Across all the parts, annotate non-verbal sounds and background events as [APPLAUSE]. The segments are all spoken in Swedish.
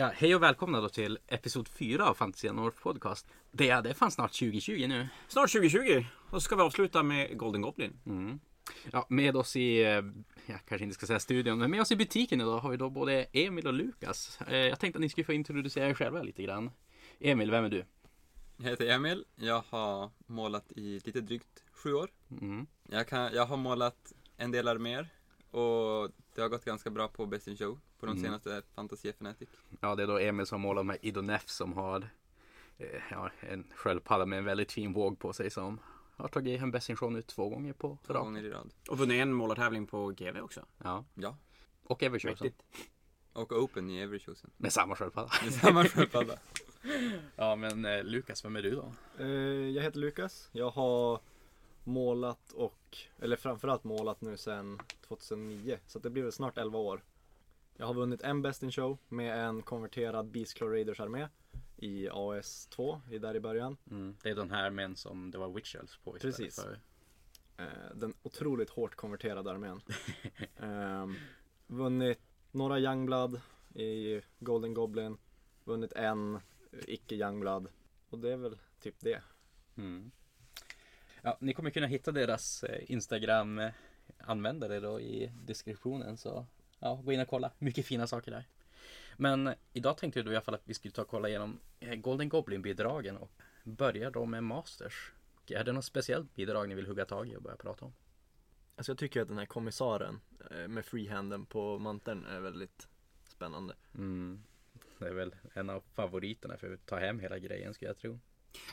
Ja, hej och välkomna då till episod 4 av Fantasia North Podcast. Det är, det är fan snart 2020 nu. Snart 2020. Och så ska vi avsluta med Golden Goblin. Mm. Ja, med oss i, eh, jag kanske inte ska säga studion, men med oss i butiken idag har vi då både Emil och Lukas. Eh, Jag tänkte att ni skulle få introducera er själva lite grann. Emil, vem är du? Jag heter Emil. Jag har målat i lite drygt sju år. Mm. Jag, kan, jag har målat en del arméer och det har gått ganska bra på Best in Show på de Mm. senaste Fantasia Fanatic. Ja, det är då Emil som målar med Idonef som har eh, ja, en sköldpadda med en väldigt fin våg på sig som har tagit en Best in Show nu två gånger på Två rad. gånger i rad. Och vunnit en målartävling på GV också. Ja, Ja. och. Mäktigt. Och Open i Every Chosen. Med samma sköldpadda. Är samma sköldpadda. [LAUGHS] Ja, men eh, Lukas, vem är du då? Eh, Jag heter Lukas. Jag har målat och, eller framförallt målat nu sedan 2009. Så det blir väl snart 11 år. Jag har vunnit en Best in Show med en konverterad Beastclaw Raiders armé i AS2, i där i början. Mm. Det är den här men som det var Witchels på istället Precis. för. Eh, Den otroligt hårt konverterade armén. [LAUGHS] Ehm, vunnit några Youngblood i Golden Goblin. Vunnit en icke Youngblood. Och det är väl typ det. Mm. Ja, ni kommer kunna hitta deras eh, Instagram eh, användare då i deskriptionen så ja, gå in och kolla. Mycket fina saker där. Men idag tänkte då i alla fall att vi skulle ta och kolla igenom eh, Golden Goblin-bidragen och börja då med Masters. Är det något speciellt bidrag ni vill hugga tag i och börja prata om? Alltså jag tycker att den här kommissaren eh, med freehanden på manteln är väldigt spännande. Mm. Det är väl en av favoriterna för att ta hem hela grejen skulle jag tro.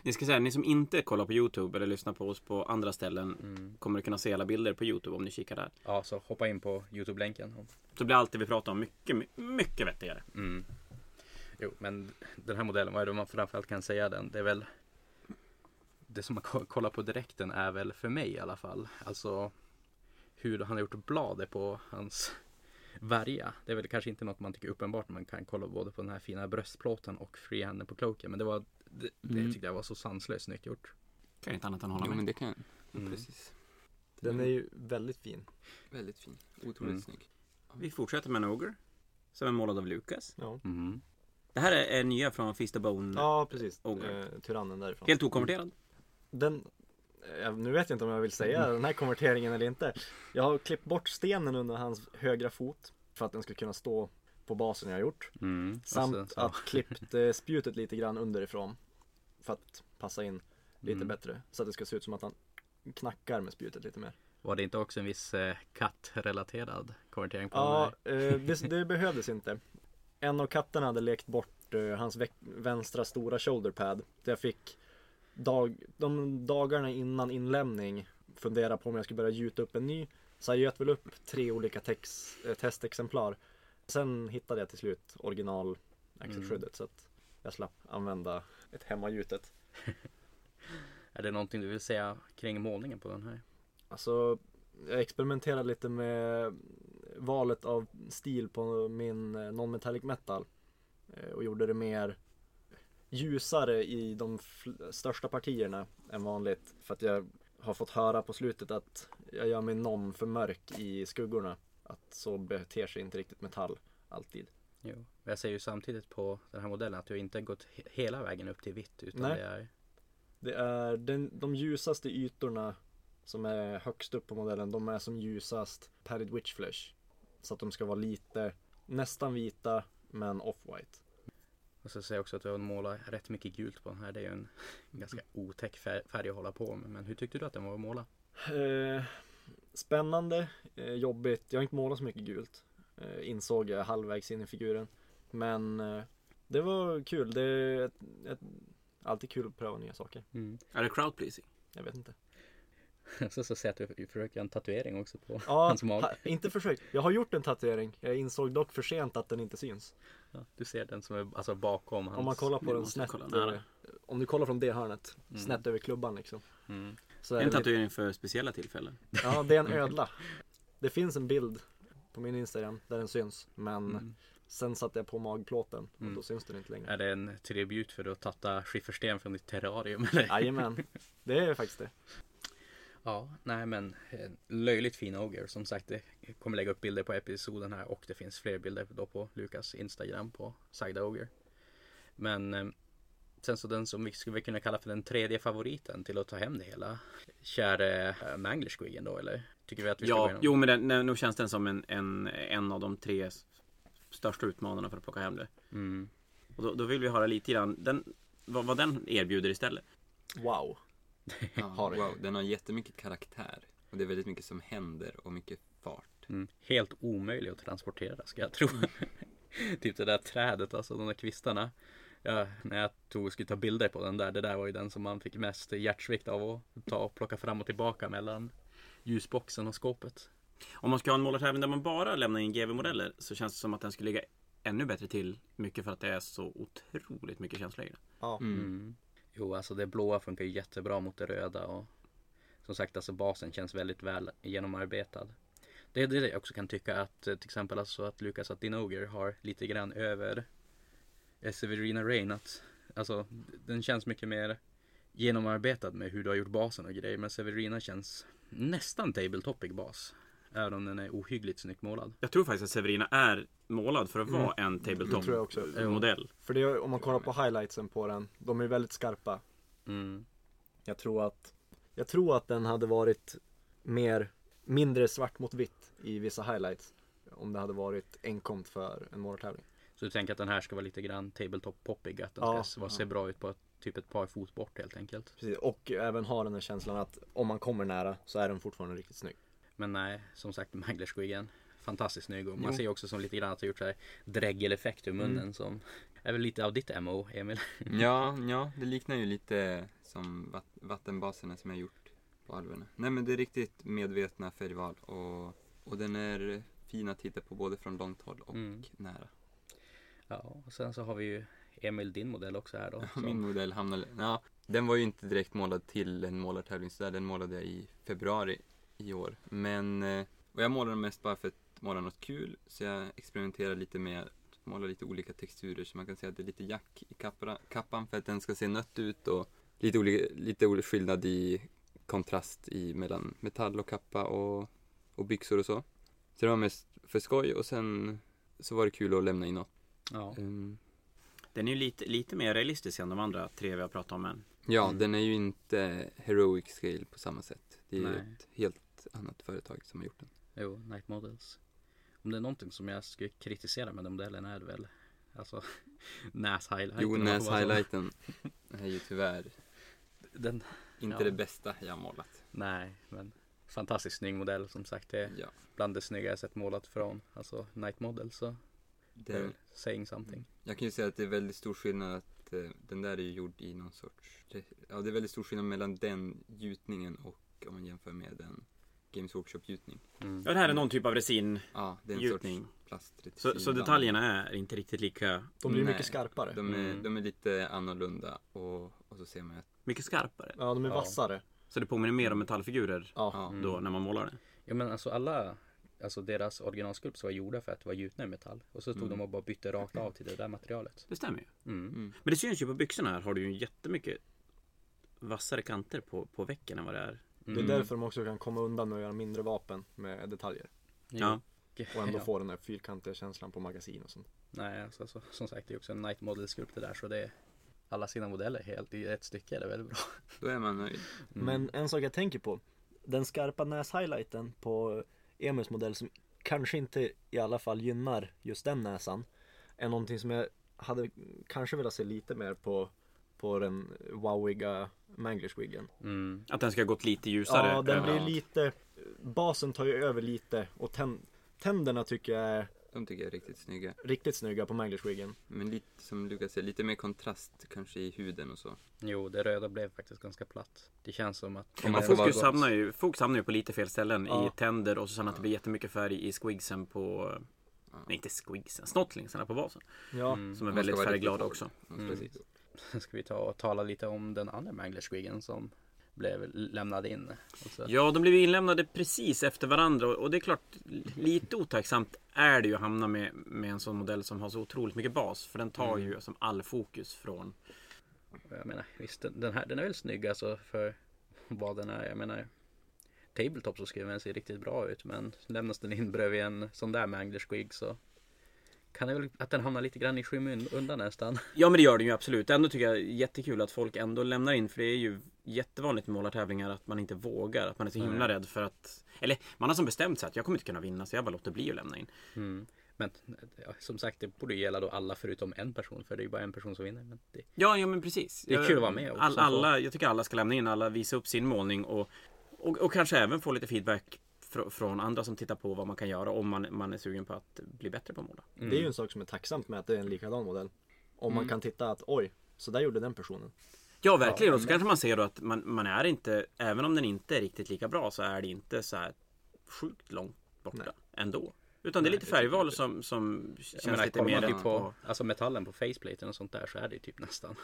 Ni ska säga, ni som inte kollar på YouTube eller lyssnar på oss på andra ställen Mm. kommer att kunna se alla bilder på YouTube om ni kikar där. Ja, så hoppa in på Youtube-länken. Så blir allt det vi pratar om mycket, my- mycket vettigare. Mm. Jo, men den här modellen, vad är det man framförallt kan säga den? Det är väl det som man ko- kollar på direkten är väl för mig i alla fall. Alltså hur han har gjort bladet på hans värja. Det är väl kanske inte något man tycker uppenbart. Man kan kolla både på den här fina bröstplåten och freehanden på cloaken. Men det var det, det Mm. tyckte jag var så sanslöst snyggt gjort. Kan jag inte annat än hålla Jo, med. men det kan jag. Mm. Precis. Den är ju väldigt fin. Väldigt fin. Otroligt Mm. snygg. Vi fortsätter med en Ogre. Som är målad av Lukas. Ja, Mm. Det här är, är nya från Fist of Bone. ja precis. Ogre. Eh, tyrannen därifrån. Helt okonverterad. Den, nu vet jag inte om jag vill säga den här konverteringen eller inte. Jag har klippt bort stenen under hans högra fot för att den ska kunna stå på basen jag har gjort. Mm. Samt Och så- så- att klippt eh, spjutet lite grann underifrån. För att passa in lite Mm. bättre. Så att det ska se ut som att han knackar med spjutet lite mer. Var det inte också en viss eh, kattrelaterad konvertering på den Ja, eh, det, [LAUGHS] det behövdes inte. En av katterna hade lekt bort eh, hans vänstra stora shoulderpad. Så jag fick dag, de dagarna innan inlämning fundera på om jag skulle börja gjuta upp en ny. Så jag göt väl upp tre olika tex, eh, testexemplar. Sen hittade jag till slut original axelskyddet så att jag slapp använda ett hemmagjutet. [LAUGHS] Är det någonting du vill säga kring målningen på den här? Alltså, jag experimenterade lite med valet av stil på min eh, non-metallic metal. eh, Och gjorde det mer ljusare i de största partierna än vanligt. För att jag har fått höra på slutet att jag gör min non för mörk i skuggorna. Att så beter sig inte riktigt metall alltid. Jo. Jag ser ju samtidigt på den här modellen att du inte gått he- hela vägen upp till vitt utan Nej. det är Det är den, de ljusaste ytorna som är högst upp på modellen. De är som ljusast padded witch flesh. Så att de ska vara lite nästan vita men off-white. Och så ser jag också att du har målat rätt mycket gult på den här. Det är ju en [LAUGHS] ganska otäck fär- färg att hålla på med. Men hur tyckte du att den var att måla? Eh, spännande, eh, jobbigt. Jag har inte målat så mycket gult. Eh, insåg jag halvvägs in i figuren. Men eh, det var kul. Det är ett, ett, alltid kul att pröva nya saker. Är det crowd pleasing? Jag vet inte. [LAUGHS] så, så jag att du försöker göra en tatuering också på Ja, [LAUGHS] hans mage. ha, inte försökt. Jag har gjort en tatuering. Jag insåg dock för sent att den inte syns. Ja, du ser den som är alltså bakom hans... Om man kollar på den snett. eh, Om du kollar från det hörnet. Mm. Snett över klubban liksom. Mm. Så är En tatuering för speciella tillfällen. ja, det är en [LAUGHS] ödla. Det finns en bild på min Instagram där den syns. Men Mm. sen satte jag på magplåten och Mm. då syns den inte längre. Är det en tribut för att tatta skiffersten från ditt terrarium? [LAUGHS] Jajamän, det är faktiskt det. Ja, nej men eh, löjligt fin Ogre. Som sagt, det kommer lägga upp bilder på episoden här och det finns fler bilder då på Lukas Instagram på Sagda Ogre. Men eh, sen så den som vi skulle kunna kalla för den tredje favoriten till att ta hem det hela. Käre äh, Manglersquiggen då eller? Tycker vi att vi Ja, jo men den, nej, nog känns den som en, en, en av de tre största utmanarna för att plocka hem det. Mm. Och då, då vill vi höra lite grann den, vad, vad den erbjuder istället. Wow. [LAUGHS] Ja, Har det. wow, den har jättemycket karaktär. Och det är väldigt mycket som händer och mycket fart. Mm. Helt omöjlig att transportera ska jag tro. [LAUGHS] typ det där trädet, alltså de där kvistarna. Ja, när jag tog och skulle ta bilder på den där, det där var ju den som man fick mest hjärtsvikt av att ta och plocka fram och tillbaka mellan ljusboxen och skåpet. Om man ska ha en målartävling där man bara lämnar in GV-modeller så känns det som att den skulle ligga ännu bättre till. Mycket för att det är så otroligt mycket känslor i det. Ja. Mm. Mm. Jo, alltså det blåa funkar jättebra mot det röda och som sagt, alltså basen känns väldigt väl genomarbetad. Det är det jag också kan tycka att till exempel alltså att Lucas att Dinoger har lite grann över Severina Rain att alltså den känns mycket mer genomarbetad med hur du har gjort basen och grejer men Severina känns nästan tabletopig bas. Även om den är ohyggligt snyggt målad. Jag tror faktiskt att Severina är målad för att vara en jag också. tabletop-modell. För det, är- om man kollar på highlightsen på den, de är väldigt skarpa. Mm. Jag tror att, jag tror att den hade varit mer, mindre svart mot vitt i vissa highlights. Om det hade varit enkomt för en målartävling. Så du tänker att den här ska vara lite grann tabletop-poppig, att den Ja, ska vara, ja. se bra ut på ett, typ ett par fot bort helt enkelt. Precis. Och även ha den här känslan att om man kommer nära så är den fortfarande riktigt snygg. Men nej, som sagt Manglersquiggen Fantastiskt snygg och man Jo. ser också som lite grann att det har gjort så här dreggeleffekt ur munnen Mm. som är väl lite av ditt MO Emil. [LAUGHS] Ja, ja, det liknar ju lite som vatt- vattenbaserna som jag gjort på alverna. Nej men det är riktigt medvetna färgval och, och den är fin att titta på både från långt håll och Mm. nära. Ja, och sen så har vi ju Emil din modell också här då. Ja, Min modell hamnade, ja, den var ju inte direkt målad till en målartävling så där, den målade jag i februari i år. Men, eh, och jag målade mest bara för att måla något kul, så jag experimenterade lite med att måla lite olika texturer, så man kan säga att det är lite jack i kappa, kappan för att den ska se nött ut och lite, olika, lite olika skillnad i kontrast i mellan metall och kappa och, och byxor och så. Så det var mest för skoj och sen så var det kul att lämna in något. Ja, Ehm, Den är ju lite, lite mer realistisk än de andra tre vi har pratat om än. Ja, Mm. den är ju inte heroic scale på samma sätt. Det är ju Nej. ett helt annat företag som har gjort den. jo, Night Models. Om det är någonting som jag skulle kritisera med den modellen är det väl alltså [LAUGHS] näshighlighten. Jo, näshighlighten är ju tyvärr Den, inte Ja. det bästa jag har målat. nej, men fantastiskt snygg modell som sagt. Det är Ja, bland det snygga jag sett målat från alltså Night Models. Så det det, väl saying something. jag kan ju säga att det är väldigt stor skillnad att eh, den där är ju gjord i någon sorts, ja det är väldigt stor skillnad mellan den gjutningen och om man jämför med den Games Workshop-gjutning. Mm. Ja, det här är någon typ av resin. Ja, det är en Gjutning. sorts plast Så, 34 så detaljerna är inte riktigt lika De blir Nej. mycket skarpare. De är, Mm. de är lite annorlunda och, och så ser man att, mycket skarpare. Ja, de är Ja. vassare. Så det påminner mer om metallfigurer Ja. Mm. då när man målar det. Ja men alltså alla Alltså deras originalskulpts var gjorda för att vara gjutna i metall. Och så tog Mm. de och bara bytte rakt av till det där materialet. Det stämmer ju. Mm. mm. Men det syns ju på byxorna här har du ju jättemycket vassare kanter på, på väcken än vad det är. Det är Mm. därför de också kan komma undan med att göra mindre vapen med detaljer. Ja. Och ändå [LAUGHS] Ja. få den där fyrkantiga känslan på magasin och sånt. Nej, alltså, alltså, som sagt det är också en Night Model skulpt det där så det är alla sina modeller helt i ett stycke. Det är väldigt bra. då är man nöjd. Mm. Men en sak jag tänker på. Den skarpa näshighlighten på Emils modell som kanske inte i alla fall gynnar just den näsan. Är någonting som jag hade kanske velat se lite mer på, på den wowiga Manglish-wiggen. Mm. Att den ska ha gått lite ljusare. Ja, den blir lite, basen tar ju över lite och tän, tänderna tycker jag är De tycker jag är riktigt snygga. riktigt snygga på Manglish-wiggen. Men lite som Lukas säger, lite mer kontrast kanske i huden och så. Jo, det röda blev faktiskt ganska platt. Det känns som att... Ja, man ska fokus, vara- hamnar ju, ju på lite fel ställen. Ja. I tänder och så sen att det blir jättemycket färg i squigsen på... Ja. Nej, inte squigsen. Snottlingsarna på basen. Ja, Mm. Som är väldigt färgglada också. Mm. Sen [LAUGHS] ska vi ta och tala lite om den andra Manglersquiggen som blev lämnad in. Och så. Ja, de blev inlämnade precis efter varandra och det är klart, lite otacksamt är det ju att hamna med, med en sån modell som har så otroligt mycket bas. För den tar ju som all fokus från... Jag menar, visst den här den är väl snygg alltså för vad den är. Jag menar, tabletop så skulle den se riktigt bra ut. Men lämnas den in bredvid en sån där med Angler Squig så kan det väl att den hamnar lite grann i skymundan nästan. Ja men det gör den ju absolut. Ändå tycker jag jättekul att folk ändå lämnar in. För det är ju jättevanligt med målartävlingar att man inte vågar. Att man är så himla rädd för att... Eller man har som bestämt sig att jag kommer inte kunna vinna så jag bara låter bli att lämna in. Mm. Men ja, som sagt det borde gälla då alla förutom en person för det är ju bara en person som vinner. Men det, Ja, ja men precis. Det är kul att vara med också, All, alla, jag tycker alla ska lämna in, alla visa upp sin målning och, och, och kanske även få lite feedback fr- från andra som tittar på vad man kan göra om man, man är sugen på att bli bättre på att måla. mm. Det är ju en sak som är tacksamt med att det är en likadan modell. Om man kan titta att oj, så där gjorde den personen. Ja, verkligen. och så kanske man ser då att man, man är inte, även om den inte är riktigt lika bra så är det inte så här sjukt långt borta Nej. ändå. Utan det är Nej, lite färgval som, som känns menar, lite mer typ på... på alltså metallen på faceplaten och sånt där så är det ju typ nästan.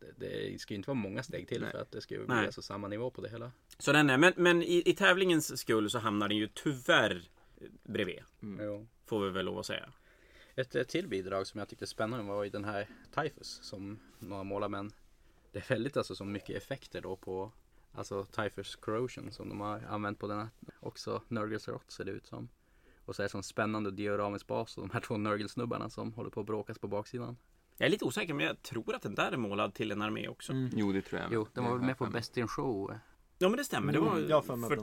Det, det ska ju inte vara många steg till Nej. för att det ska ju Nej. bli alltså samma nivå på det hela. Så den är, men, men i, i tävlingens skull så hamnar den ju tyvärr bredvid. Jo. Får vi väl lov att säga. Ett, ett till bidrag som jag tyckte spännande var ju den här Typhus som några målar men det är väldigt alltså så mycket effekter då på alltså Typhus Corrosion som de har använt på den här också Nurgles Rot ser det ut som. Och så är det sån spännande dioramisk bas och de här två Nurgle-snubbarna som håller på att bråkas på baksidan. Jag är lite osäker men jag tror att den där är målad till en armé också. Jo, det tror jag. Jo, den var väl med på. Best in Show. Ja men det stämmer. Det var Mm, jag för för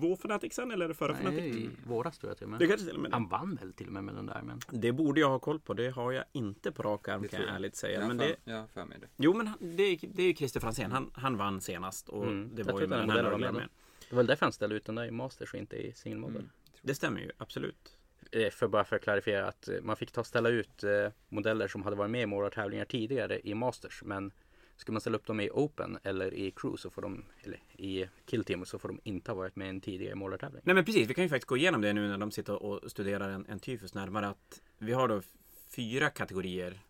två Fnatic sen eller förra Nej, Fnatic. i våras tror jag till och med. Det kanske till och med Han vann väl till och med med den där men Det borde jag ha koll på. Det har jag inte på rak arm Det kan jag jag. ärligt säga. Jag har Men det, Jag för mig det. jo men det, är- det är ju Christer Franzén. Han, han vann senast och Mm. det Jag var tror ju med den här med Nurgle-armén. det var väl därför han ställde ut den där i Masters och inte i single model. Mm. Det stämmer ju absolut. Eh, För bara för att klarifiera att eh, man fick ta ställa ut eh, modeller som hade varit med i målartävlingar tidigare i Masters. Men ska man ställa upp dem i Open eller i Crew så får de, eller i Kill Team så får de inte ha varit med i en tidigare målartävling. Nej men precis, vi kan ju faktiskt gå igenom det nu när de sitter och studerar en, en tyfus närmare. Att vi har då fyra kategorier.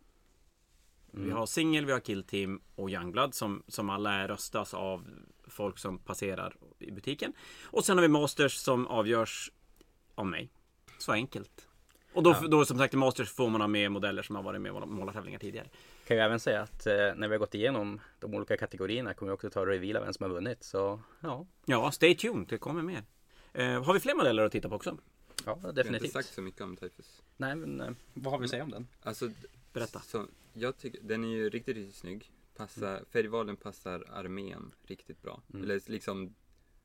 Vi Mm. har singel, vi har killteam och youngblood som, som alla är röstas av folk som passerar i butiken. Och sen har vi masters som avgörs av mig. Så enkelt. Och då, Ja. då som sagt i masters får man ha med modeller som har varit med i målartävlingar tidigare. Kan ju även säga att eh, när vi har gått igenom de olika kategorierna kommer vi också ta och reveala vem som har vunnit. Så ja, Ja, stay tuned, det kommer mer. Eh, har vi fler modeller att titta på också? ja Jag har inte definitivt. sagt så mycket om Typhus. Nej men eh, vad har vi att säga om den? Alltså, Berätta. Så, jag tycker, den är ju riktigt, riktigt snygg. Passar, Färgvalen passar armén riktigt bra. Mm. Eller liksom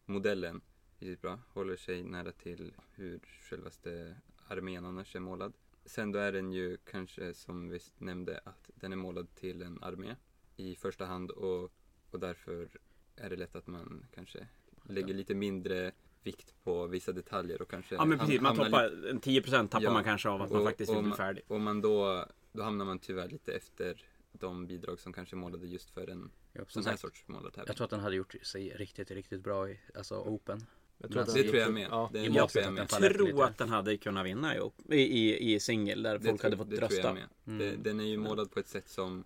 modellen riktigt bra. Håller sig nära till hur självaste armén annars är målad. Sen då är den ju kanske som vi nämnde att den är målad till en armé i första hand och, och därför är det lätt att man kanske lägger lite mindre vikt på vissa detaljer och kanske Ja men precis, man toppar en 10% tappar Ja, man kanske av att man och- faktiskt och vill bli man- färdig. och man då, då hamnar man tyvärr lite efter de bidrag som kanske målade just för en som sån här sagt, sorts målartävling. jag tror att den hade gjort sig riktigt, riktigt bra i alltså Open. Jag att det tror jag med. Ja. Det, måttet tror jag att med. tror att den hade kunnat vinna i, i, i, singel där Det folk tror- hade fått det tror rösta. jag med. Mm. Det, den är ju målad på ett sätt som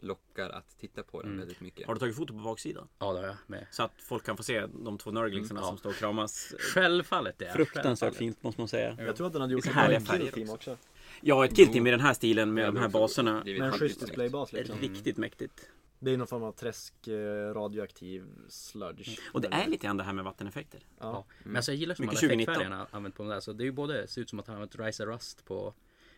lockar att titta på den Mm. väldigt mycket. Har du tagit foto på baksidan? Ja det har jag med. Så att folk kan få se de två nörglingsarna Mm, ja. som står och kramas. Självfallet det. är Fruktansvärt självfallet. fint måste man säga. Jag tror att den hade gjort Det är ett bra härliga i färger Kill Team också. Ja, ett killteam i den här stilen med Det de här baserna. Med en schysst displaybas är liksom. Riktigt mäktigt. Det är någon form av träsk eh, radioaktiv sludge. Och det är lite grann det här med vatteneffekter. Ja. Ja. Men alltså jag gillar som Mycket alla 2019. effektfärgerna använt på den där. Så det är ju både, ser ut som att han har använt Rise Rust på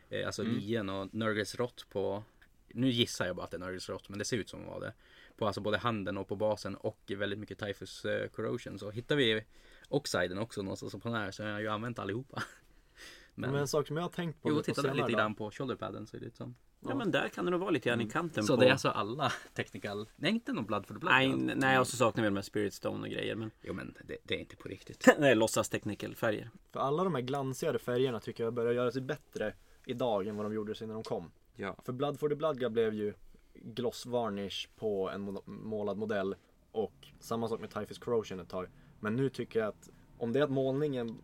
eh, Alltså Mm. lien och Nurgles Rott på Nu gissar jag bara att det är Nurgles Rott men det ser ut som det var det På alltså både handen och på basen och väldigt mycket Typhus eh, Corrosion Så hittar vi Oxiden också någonstans på den här så jag har ju använt allihopa [LAUGHS] Men, Men en sak som jag har tänkt på jo tittade lite grann på shoulderpadden så är det ut som Ja, men där kan det nog vara lite grann i kanten Så på... det är alltså alla technical Nej inte någon blood for the blood Nej, nej, och så saknar vi de här Spirit Stone och grejer. Men Jo men det, det är inte på riktigt [LAUGHS] nej, låtsas technical färger. För alla de här glansigare färgerna tycker jag börjar göra sig bättre idag än vad de gjorde sig när de kom. Ja, För Blood for the Blood blev ju gloss varnish på en målad modell och samma sak med Typhus Corrosion ett tag. Men nu tycker jag att om det är att målningen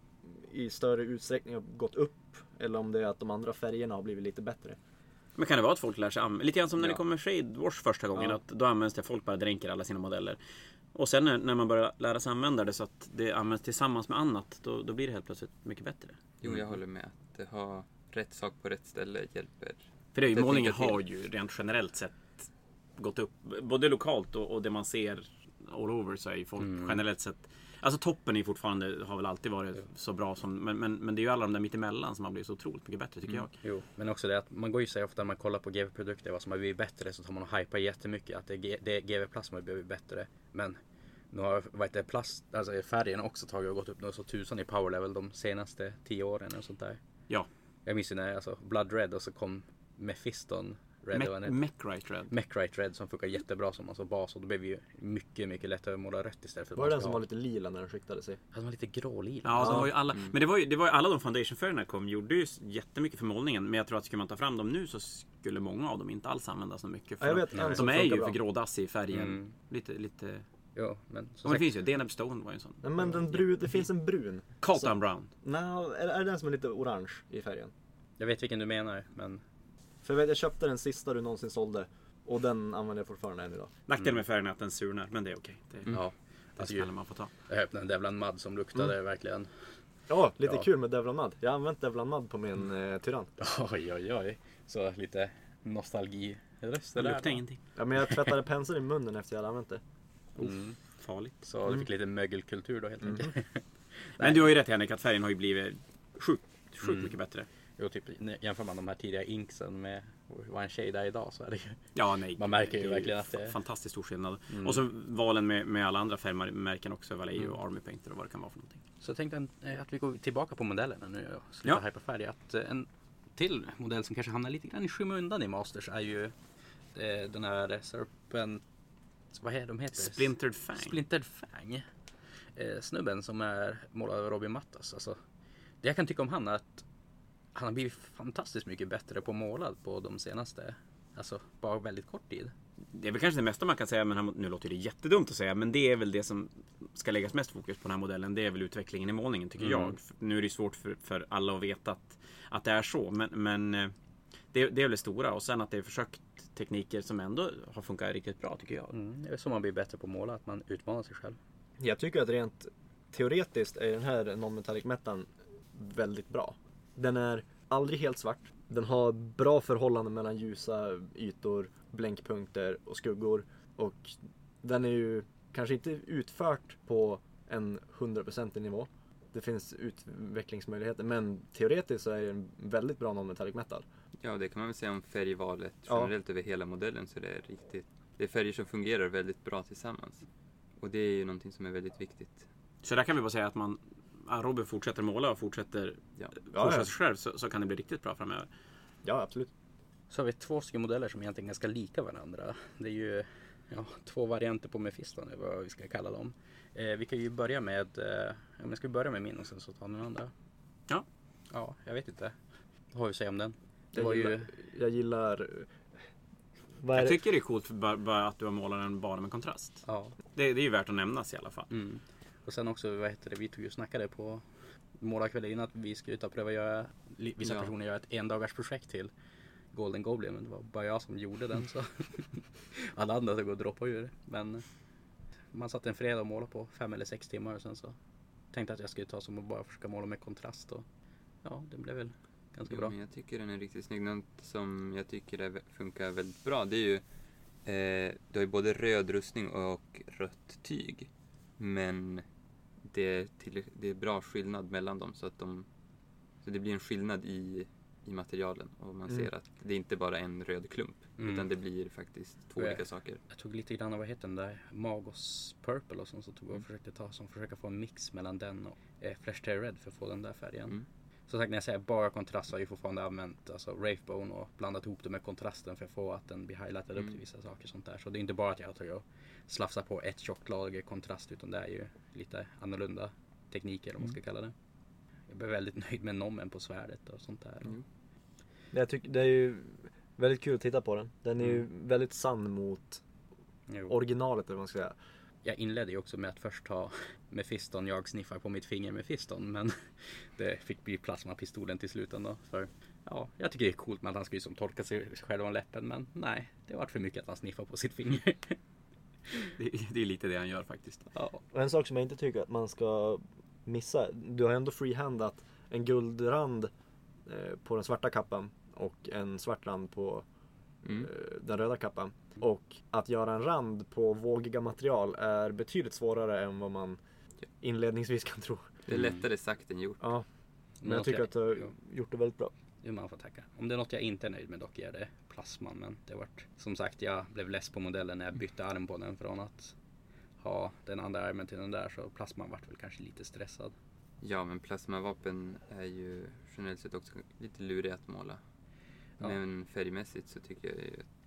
i större utsträckning har gått upp eller om det är att de andra färgerna har blivit lite bättre. Men kan det vara att folk lär sig använda, lite grann som när Ja. det kom med Shade Wash första gången, Ja. att då används det, folk bara dränker alla sina modeller. Och sen när, när man börjar lära sig använda det så att det används tillsammans med annat, då, då blir det helt plötsligt mycket bättre. jo jag håller med. Att det har rätt sak på rätt ställe hjälper. För det är ju, Det målningen har ju rent generellt sett gått upp, både lokalt och, och det man ser all over så är ju folk Mm. generellt sett Alltså toppen är fortfarande, har väl alltid varit så bra som Men, men, men det är ju alla de där mittemellan som har blivit så otroligt mycket bättre tycker Mm. jag. Jo, men också det att man går ju sig ofta när man kollar på GV-produkter vad som har blivit bättre så tar man och hypar jättemycket att det är, GV Plus som har blivit bättre. Men nu har vad heter plast, alltså färgen också tagit och gått upp något så tusan i power level de senaste tio åren och sånt där. Ja. Jag minns ju när alltså Blood Red och så kom Mephiston Red. Mechrite Red. Mechrite Red som funkar jättebra som alltså bas och då blev ju mycket, mycket lättare att måla rött istället för Var det den som var lite lila när den skiktade sig? Ja, den var lite grålila. Ja, Ja. de var ju alla, Mm. men det var ju, det var ju alla de foundationfärgerna kom gjorde ju jättemycket för målningen. Men jag tror att skulle man ta fram dem nu så skulle många av dem inte alls användas så mycket. För Ja, jag vet de, de är ju bra. för grådassig i färgen. Mm. Lite, lite... Jo, men som Ja, men det sagt, finns ju. Deneb Stone var ju en sån. Nej, men den brun, det finns en brun. Colton Brown. Nej, är, är det den som är lite orange i färgen? jag vet vilken du menar men För jag, vet, jag köpte den sista du någonsin sålde. Och den använder jag fortfarande än idag. Nackdelen med färgen är att den surnar, men det är okej. Det, Mm. ja. det man får ta. jag öppnade en Devlan Mud som luktade verkligen Ja, lite Ja. kul med Devlan Mud. Jag har använt Devlan Mud på min eh, Tyrann. [LAUGHS] Oj, oj, oj. Så lite nostalgi-röster Det där. luktar ingenting. Ja, men jag tvättade penseln i munnen efter jag hade använt det. Mm. Farligt. Så du Mm. fick lite mögelkultur då helt enkelt. [LAUGHS] [LAUGHS] Men du har ju rätt Henrik, att färgen har ju blivit sjukt, sjukt Mm. mycket bättre. Jo, typ jämför man de här tidiga inksen med vad en tjej där idag så är det ju... Ja, nej. Man märker ju verkligen att det är- Fantastiskt stor skillnad. Mm. Och så valen med, med alla andra färgmärken också. Vallejo Mm. Army Painter och vad det kan vara för någonting. Så jag tänkte eh, att vi går tillbaka på modellerna nu och slutar Ja. hypa färg. Att eh, en till modell som kanske hamnar lite grann i skymundan i Masters är ju eh, den här Serpent... Vad heter de heter? Splintered Fang. Splintered Fang. Snubben som är målad av Robin Mattas. Alltså, det jag kan tycka om han är att han har blivit fantastiskt mycket bättre på målad på de senaste, alltså bara väldigt kort tid. Det är väl kanske det mesta man kan säga, men nu låter det jättedumt att säga, men det är väl det som ska läggas mest fokus på den här modellen. Det är väl utvecklingen i målningen tycker Mm. jag. Nu är det svårt för, för alla att veta att, att det är så, men, men eh, det, det är väl det stora. Och sen att det är försökt tekniker som ändå har funkat riktigt bra tycker jag. Mm, det är så man blir bättre på att måla, att man utmanar sig själv. Jag tycker att rent teoretiskt är den här non-metallic metan väldigt bra. Den är aldrig helt svart. Den har bra förhållande mellan ljusa ytor, blänkpunkter och skuggor. Och den är ju kanske inte utfört på en 100% nivå. Det finns utvecklingsmöjligheter men teoretiskt så är det en väldigt bra non-metallic metal. Ja, det kan man väl säga om färgvalet Ja. generellt över hela modellen. Så det är riktigt, det är färger som fungerar väldigt bra tillsammans. Och det är ju någonting som är väldigt viktigt. Så där kan vi bara säga att man ja, Robin fortsätter måla och fortsätter Ja. Ja, pusha sig själv så, så kan det bli riktigt bra framöver. Ja, absolut. Så har vi två stycken modeller som egentligen är ganska lika varandra. Det är ju ja, två varianter på Mephiston, eller vad vi ska kalla dem. Eh, vi kan ju börja med, eh, ja, men ska vi börja med min och sen så ta den andra? Ja. Ja, jag vet inte. Vad har vi att säga om den? Det Jag var gillar, ju, jag gillar... Jag tycker det är coolt för bara, bara att du har målat den bara med kontrast. ja. Det, det är ju värt att nämnas i alla fall. Mm. Och sen också, vad heter det, vi tog ju och snackade på målarkvällen innan att vi skulle ta och pröva göra, vissa Ja. personer göra ett endagars projekt till Golden Goblin. Men det var bara jag som gjorde den så. [LAUGHS] Alla andra tog och droppade ur. Men man satt en fredag och målade på fem eller sex timmar och sen så tänkte jag att jag skulle ta som och bara försöka måla med kontrast och ja, det blev väl ganska Jo, bra. men jag tycker den är riktigt snygg. Något som jag tycker funkar väldigt bra det är ju eh, Du har ju både röd rustning och rött tyg. Men det är, till, det är bra skillnad mellan dem så att de Så det blir en skillnad i, i materialen och man Mm. ser att det är inte bara en röd klump Mm. utan det blir faktiskt två Ja. olika saker. Jag tog lite grann av, vad heter den där, Magos Purple och sånt så tog jag och försökte ta som försöka få en mix mellan den och eh, Flash Tear Red för att få den där färgen. Mm. Som sagt när jag säger bara kontrast så har jag ju fortfarande använt alltså Wraithbone och blandat ihop det med kontrasten för att få att den blir highlightad upp Mm. till vissa saker sånt där. Så det är inte bara att jag tagit och slafsat på ett tjockt lager kontrast utan det är ju lite annorlunda tekniker om man ska kalla det. Jag blev väldigt [LAUGHS] nöjd med nommen på svärdet och sånt där. Mm. Jag tycker det är ju väldigt kul att titta på den. Den är ju Mm. väldigt sann mot originalet eller vad man ska säga. Jag inledde ju också med att först ta Mephiston, jag sniffar på mitt finger med Fiston men [LAUGHS] det fick bli plasmapistolen till slut ändå. För ja, jag tycker det är coolt med att han ska ju som torka sig själv om läppen men nej, det var för mycket att han sniffar på sitt finger. [LAUGHS] Det, det är lite det han gör faktiskt. ja. Och en sak som jag inte tycker att man ska missa. Du har ändå freehandat en guldrand eh, på den svarta kappan och en svart rand på Mm. eh, den röda kappan. Och att göra en rand på vågiga material är betydligt svårare än vad man inledningsvis kan tro. Det är lättare sagt än gjort. Ja, men jag tycker att du har jo, gjort det väldigt bra. jo, man får tacka. Om det är något jag inte är nöjd med dock är det plasman. Men det vart som sagt, jag blev less på modellen när jag bytte arm på den från att ha den andra armen till den där. Så plasman vart väl kanske lite stressad. Ja, men plasmavapen är ju generellt sett också lite luriga att måla. Ja. Men färgmässigt så tycker jag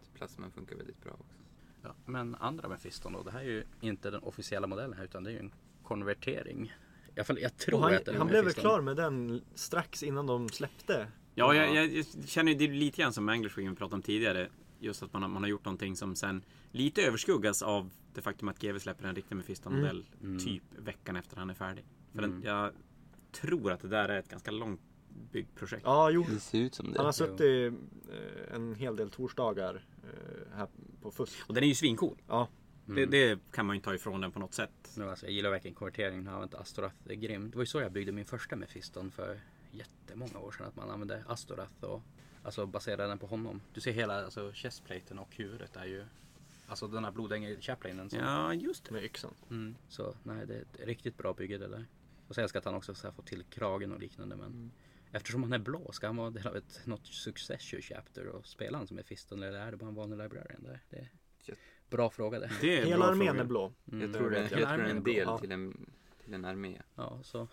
att plasman funkar väldigt bra också. Ja, men andra med Fiston då, det här är ju inte den officiella modellen här utan det är ju en konvertering. I alla fall, jag tror han att är han blev väl klar med den strax innan de släppte. Ja, jag, jag, jag känner ju det är lite grann som Anglers vi pratade om tidigare. Just att man har, man har gjort någonting som sen lite överskuggas av det faktum att GW släpper en riktig Mephiston-modell Mm. typ veckan efter han är färdig. För Mm. den, jag tror att det där är ett ganska långt byggprojekt. Ja, jo. Det ser ut som Han det. har suttit eh, en hel del torsdagar eh, här på fusk. Och den är ju svincool. Ja, Det, det kan man ju inte ta ifrån den på något sätt. Men alltså, jag gillar verkligen konverteringen. Jag har använt Astorath är grym. Det var ju så jag byggde min första Mephiston för jättemånga år sedan. Att man använde Astorath och alltså baserade den på honom. Du ser hela alltså, chestplaten och huvudet är ju Alltså den här blodängel chaplainen. som- Ja, just det. med yxan. Mm, så nej, det är ett riktigt bra bygge det där. Och sen ska att han också så här, få till kragen och liknande. Men eftersom han är blå, ska han vara del av ett, något successor chapter och spela han som Mephiston eller är det bara en vanlig librarian där? Det är bra fråga det. Det är Hela armén fråga. är blå. Mm. Jag tror det, jag tror det är en del Ja. till en, till en armé. Ja, så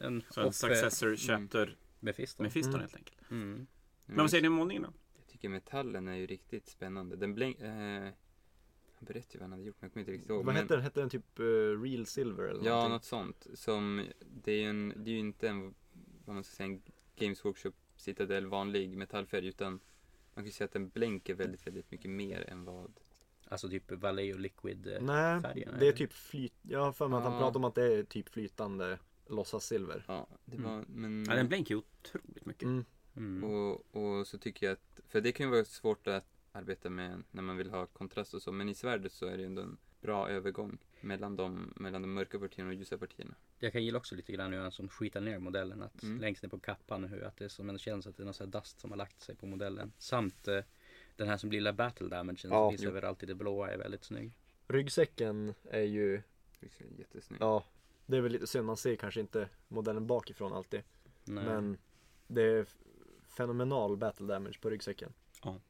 en Så en successor chapter Mephiston. Mephiston Mm. helt enkelt. Mm. Men vad säger ni om målningen då? Jag tycker metallen är ju riktigt spännande. Den blänk... Eh, han berättade ju vad han hade gjort men jag kommer inte riktigt ihåg. Vad men, hette den? Hette den typ uh, Real Silver eller Ja, någonting? något sånt. Som, det är ju en, det är ju inte en, vad man ska säga, en Games Workshop Citadel vanlig metallfärg utan man kan ju säga att den blänker väldigt, väldigt mycket mer än vad Alltså typ Vallejo Liquid. eh, Nej, färgen, det är eller? typ flyt... Jag har för mig att han pratar om att det är typ flytande låtsassilver. Ja, det Mm. var, men Ja, den blänker ju otroligt mycket. Mm. Mm. och, och så tycker jag att, för det kan ju vara svårt att arbeta med när man vill ha kontrast och så, men i svärdet så är det ändå en bra övergång mellan de, mellan de mörka partierna och ljusa partierna. Jag kan gilla också lite grann hur han som skitar ner modellen. Att Mm. längst ner på kappan hur att det är som en känns att det är någon sån här dust som har lagt sig på modellen. Samt eh, den här som lilla battle damage som Ja, finns jo. överallt i det blåa är väldigt snygg. Ryggsäcken är ju, jättesnyggt. ja, det är väl lite synd. Man ser kanske inte modellen bakifrån alltid. Nej. Men det är fenomenal battle damage på ryggsäcken. Ja.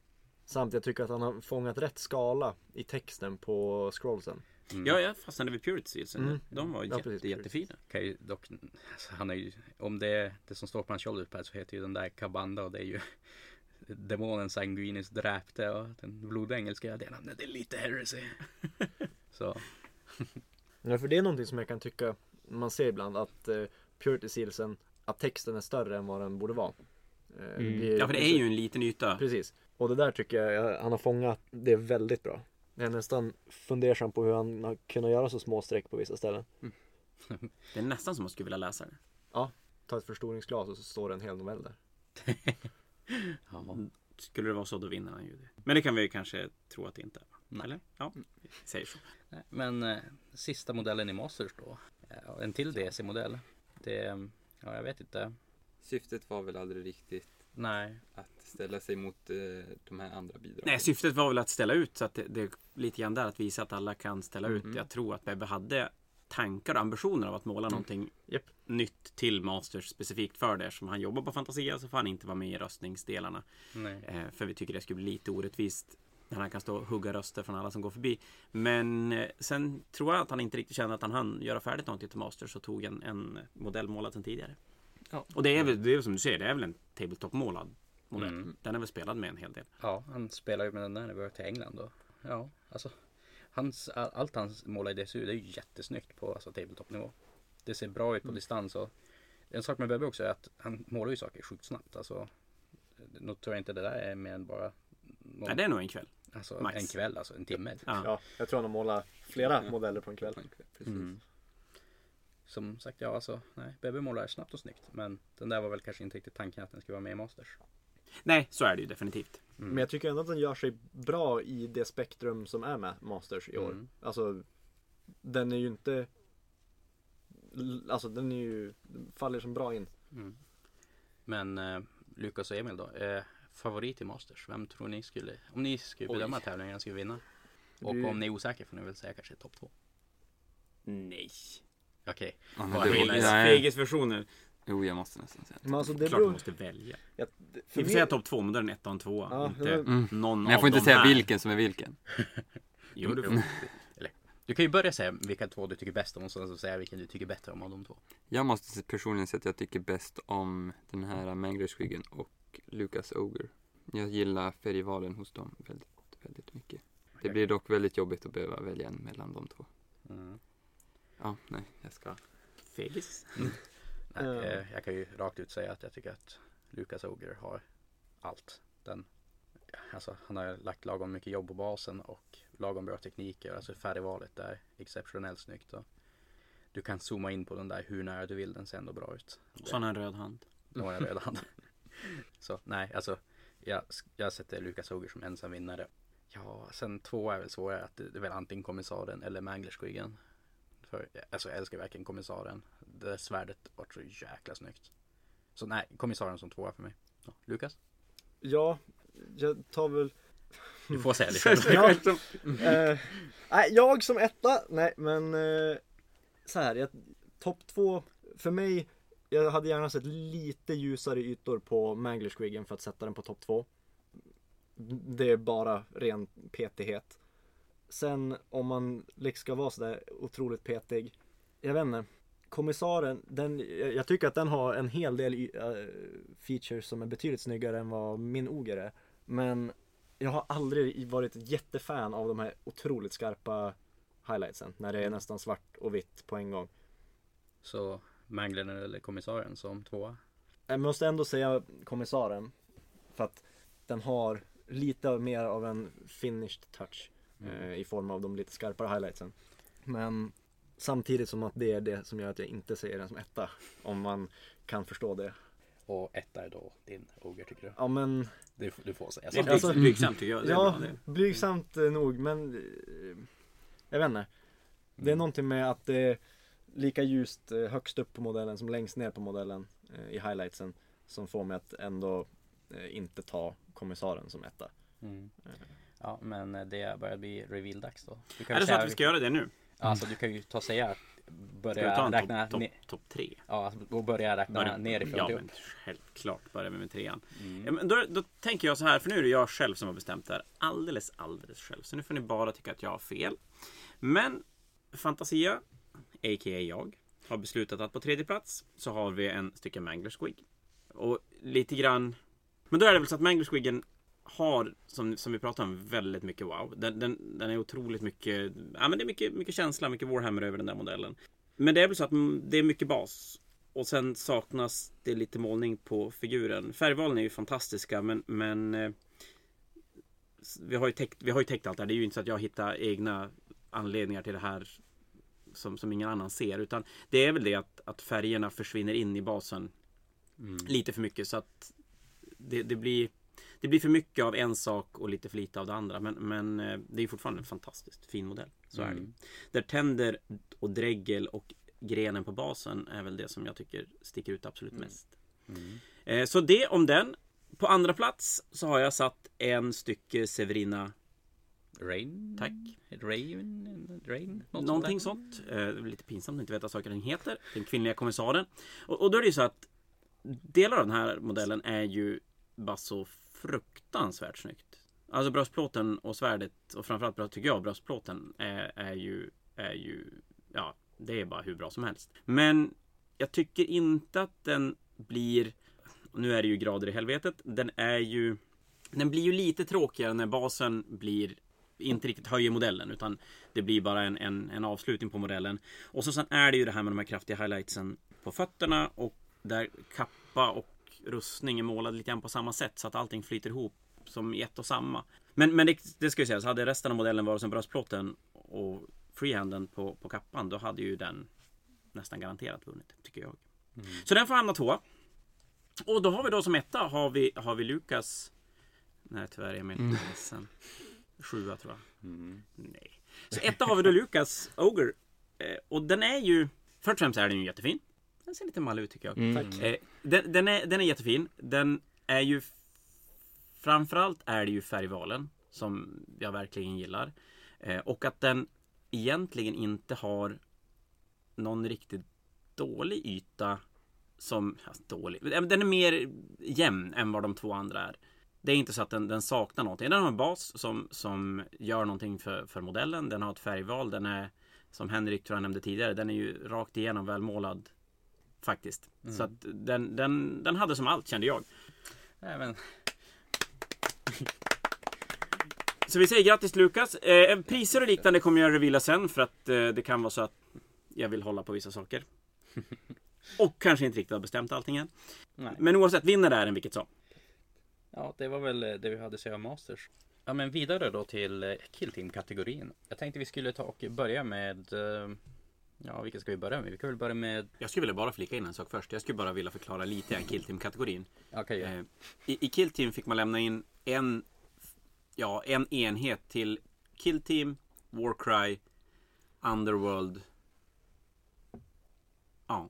Samt jag tycker att han har fångat rätt skala i texten på scrollsen. Mm. Ja, jag fastnade vid Purity Sealsen. Mm. De var Ja, jätte, precis, jättefina. Kan ju dock, alltså, han är ju, om det är det som står på hans shoulderpad så heter ju den där Kabanda och det är ju [LAUGHS] demonen Sanguinis dräpte och den blodengelska det namnet det är lite heresy. [LAUGHS] så Ja, för det är någonting som jag kan tycka man ser ibland att uh, Purity Sealsen, att texten är större än vad den borde vara. Eh, det blir- Ja, för det är ju en liten yta. Precis. Och det där tycker jag han har fångat det väldigt bra. Jag är nästan fundersam på hur han har kunnat göra så små streck på vissa ställen. [LAUGHS] Det är nästan som man skulle vilja läsa det. Ta ett förstoringsglas och så står det en hel novell där. [LAUGHS] ja. Skulle det vara så, då vinner han ju det. Men det kan vi kanske tro att det inte är. Nej. Eller? Ja, vi säger så. Men eh, sista modellen i Masters då. Ja, en till DC-modell. Det, ja jag vet inte. Syftet var väl aldrig riktigt Nej. att ställa sig mot eh, de här andra bidragen. Nej, syftet var väl att ställa ut så att det, det är lite grann där att visa att alla kan ställa ut. Mm. Jag tror att Bebbe hade tankar och ambitioner av att måla någonting Japp. nytt till Masters specifikt för det. Som han jobbar på Fantasia så får han inte vara med i röstningsdelarna. Nej. Eh, för vi tycker det skulle bli lite orättvist när han kan stå och hugga röster från alla som går förbi. Men eh, sen tror jag att han inte riktigt kände att han hann göra färdigt någonting till Masters och tog en, en modell målad sen tidigare. Ja. Och det är väl det är som du säger, det är väl en tabletop-målad modell. Mm. Den är väl spelad med en hel del. Ja, han spelar ju med den där när vi var till England då. Ja, alltså. Hans, all- allt han målar i DSU det är ju jättesnyggt på alltså, tabletop-nivå. Det ser bra ut på distans och en sak med Bebbe också är att han målar ju saker sjukt snabbt. Alltså, nu tror jag inte det där är mer än bara någon, Nej, det är nog en kväll. alltså, max. en kväll, alltså en timme. Ja. Ja, jag tror han har målat flera Ja. modeller på en kväll. Precis. Mm. Som sagt, ja alltså, nej, Bebbe målar snabbt och snyggt. Men den där var väl kanske inte riktigt tanken att den skulle vara med i Masters. Nej, så är det ju definitivt. Mm. Men jag tycker ändå att den gör sig bra i det spektrum som är med Masters i år. Mm. Alltså, den är ju inte... Alltså den är ju, faller som bra in. Mm. Men eh, Lukas och Emil då. Eh, favorit i Masters? Vem tror ni skulle, om ni skulle Oj. bedöma tävlingen, vem skulle vinna? Och Du- om ni är osäkra får ni väl säga kanske topp två. Nej. Okej, Ja, nej. Fegis-versioner. Jo, jag måste nästan säga det. Men alltså det Klart beror... man måste välja. Ja, Ni för får mig- säga topp två, men då är den etta och tvåa. Ja, inte Mm. någon Men jag får inte säga här. vilken som är vilken. [LAUGHS] Jo, du får. du kan ju börja säga vilka två du tycker bäst om och sen så säga vilken du tycker bättre om av de två. Jag måste personligen säga att jag tycker bäst om den här Mangler och Lucas Oger. Jag gillar färgvalen hos dem väldigt, väldigt mycket. Det blir dock väldigt jobbigt att behöva välja en mellan de två. Mm. Ja, nej, jag ska. Fegis. [LAUGHS] Nej, Ja. eh, jag kan ju rakt ut säga att jag tycker att Lucas Oger har allt. Den, alltså, han har lagt lagom mycket jobb på basen och lagom bra tekniker. Alltså färgvalet är exceptionellt snyggt. Och du kan zooma in på den där hur nära du vill, den ser ändå bra ut. Och så har han en röd hand. Det har jag redan. Så nej, alltså jag, jag sätter Lucas Oger som ensam vinnare. Ja, sen två är väl svårare att det det är väl antingen kommissaren eller Manglerskyggen. För alltså jag älskar verkligen kommissaren. Det där svärdet var så jäkla snyggt. Så nej, kommissaren som tvåa för mig. Ja, Lukas? Ja, jag tar väl... Du får säga det själv. Ja, eh, nej, jag som etta, nej men eh, så här, jag, topp två för mig, jag hade gärna sett lite ljusare ytor på Manglerskyggen för att sätta den på topp två. Det är bara ren petighet. Sen om man liksom ska vara sådär otroligt petig, jag vet inte. Kommissaren, den, jag tycker att den har en hel del eh, features som är betydligt snyggare än vad min Oger är. Men jag har aldrig varit jättefan av de här otroligt skarpa highlightsen. När det är nästan svart och vitt på en gång. Så Manglern eller kommissaren som tvåa. Jag måste ändå säga kommissaren. För att den har lite mer av en finished touch. Eh, I form av de lite skarpare highlightsen. Men samtidigt som att det är det som gör att jag inte säger den som etta. Om man kan förstå det. Och etta är då din Oger tycker du? Ja men Det, du får säga Det är så. Alltså- blyg- blygsamt tycker jag. Ja, blygsamt eh, nog men eh, Jag vet inte Det är någonting med att det är lika ljust högst upp på modellen som längst ner på modellen i highlightsen Som får mig att ändå inte ta kommissaren som etta Mm. Ja, men det börjar bli reveal-dags då. Är det så att vi ska göra det nu? Alltså du kan ju ta och säga Ska vi Börja ta en räkna topp top, top tre? Ja, och börja räkna Börja- nerifrån Ja, men självklart börjar vi med trean. Mm. Ja, men då, då tänker jag så här, för nu är det jag själv som har bestämt det här. Alldeles, alldeles själv. Så nu får ni bara tycka att jag har fel. Men Fantasia, a.k.a. jag, har beslutat att på tredje plats så har vi en stycke Mangler Squig. Och lite grann... Men då är det väl så att Mangler Squiggen har, som, som vi pratade om, väldigt mycket wow. Den, den, den är otroligt mycket... Ja, men det är mycket, mycket känsla, mycket Warhammer över den där modellen. Men det är väl så att det är mycket bas. Och sen saknas det lite målning på figuren. Färgvalen är ju fantastiska men, men eh, vi, har ju täckt, vi har ju täckt allt det här. Det är ju inte så att jag hittar egna anledningar till det här som, som ingen annan ser. Utan det är väl det att, att färgerna försvinner in i basen Mm. lite för mycket. Så att det, det, blir, det blir för mycket av en sak och lite för lite av det andra. Men, men eh, det är fortfarande en fantastiskt fin modell. Så är det. Mm. Där tänder och dregel och grenen på basen är väl det som jag tycker sticker ut absolut mest. Mm. Eh, Så det om den. På andra plats så har jag satt en stycke Severina Rain? Tack. Rain? Rain? Något Någonting sånt sånt. Eh, lite pinsamt att inte veta vad saker den heter. Den kvinnliga kommissaren. Och, och då är det ju så att delar av den här modellen är ju bara så fruktansvärt snyggt. Alltså bröstplåten och svärdet och framförallt bröst- tycker jag bröstplåten är, är ju är ju ja, det är bara hur bra som helst. Men jag tycker inte att den blir nu är det ju grader i helvetet. Den är ju den blir ju lite tråkigare när basen blir inte riktigt höjer modellen utan det blir bara en, en, en avslutning på modellen. Och så sen är det ju det här med de här kraftiga highlightsen på fötterna och där kappa och rustning är målade lite grann på samma sätt så att allting flyter ihop som i ett och samma. Men, men det, det ska ju sägas, hade resten av modellen varit som bröstplåten och freehanden på, på kappan då hade ju den nästan garanterat vunnit, tycker jag. Så den får hamna tvåa. Och då har vi då som etta har vi, har vi Lukas Nej tyvärr Emil, jag är ledsen. Sjua tror jag. Mm. Nej. Så etta har vi då Lukas Ogre. Eh, och den är ju, först och främst är den ju jättefin. Den ser lite mallig ut tycker jag. Mm. Eh, den, den, är, den är jättefin. Den är ju Framförallt är det ju färgvalen som jag verkligen gillar. Eh, och att den egentligen inte har någon riktigt dålig yta som, alltså dålig, eh, den är mer jämn än vad de två andra är. Det är inte så att den, den saknar någonting. Den har en bas som, som gör någonting för, för modellen. Den har ett färgval. Den är, som Henrik tror jag nämnde tidigare, den är ju rakt igenom välmålad. Faktiskt. Mm. Så att den, den, den hade som allt kände jag. Men, Så vi säger grattis Lukas. Eh, priser och liknande kommer jag revila sen för att eh, det kan vara så att jag vill hålla på vissa saker. [LAUGHS] Och kanske inte riktigt har bestämt allting än. nej. Men oavsett, vinner är den vilket som. Ja, det var väl eh, det vi hade att säga om Masters. Ja, men vidare då till eh, Kill Team-kategorin. Jag tänkte vi skulle ta och börja med... eh, Ja, vilka ska vi börja med? Vi kan väl börja med... Jag skulle vilja bara flika in en sak först. Jag skulle bara vilja förklara lite om Killteam-kategorin. Okej, ja. Eh, I, I Killteam fick man lämna in en, ja, en enhet till Killteam, Warcry, Underworld. Ja,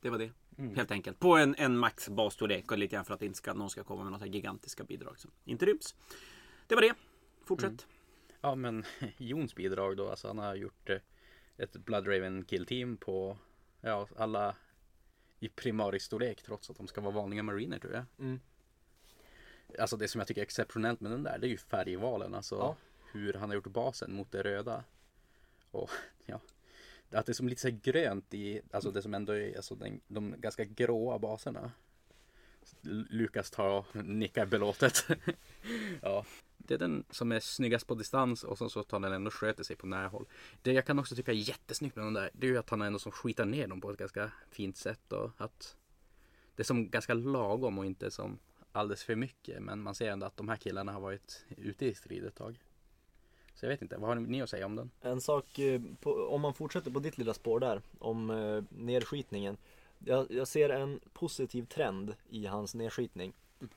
det var det. Mm. Helt enkelt. På en, en max basstorlek och lite grann för att inte ska, någon ska komma med några gigantiska bidrag som inte ryms. Det var det. Fortsätt. Mm. Ja, men [LAUGHS] Jons bidrag då. Alltså han har gjort eh, ett Bloodraven Kill Team på ja, alla i primaristorlek trots att de ska vara vanliga mariner tror jag. Mm. Alltså det som jag tycker är exceptionellt med den där det är ju färgvalen. Alltså Ja. hur han har gjort basen mot det röda. Och [LAUGHS] ja, att det är som lite så grönt i, alltså det som ändå är alltså den, de ganska gråa baserna. Lukas tar och nickar belåtet. [LAUGHS] ja, det är den som är snyggast på distans och sen så tar den ändå sköter sig på nära håll. Det jag kan också tycka är jättesnyggt med den där, det är ju att han ändå som skitar ner dem på ett ganska fint sätt och att det är som ganska lagom och inte som alldeles för mycket. Men man ser ändå att de här killarna har varit ute i strid ett tag. Så jag vet inte, vad har ni att säga om den? En sak, eh, på, om man fortsätter på ditt lilla spår där, om eh, nedskitningen. Jag, jag ser en positiv trend i hans nedskitning.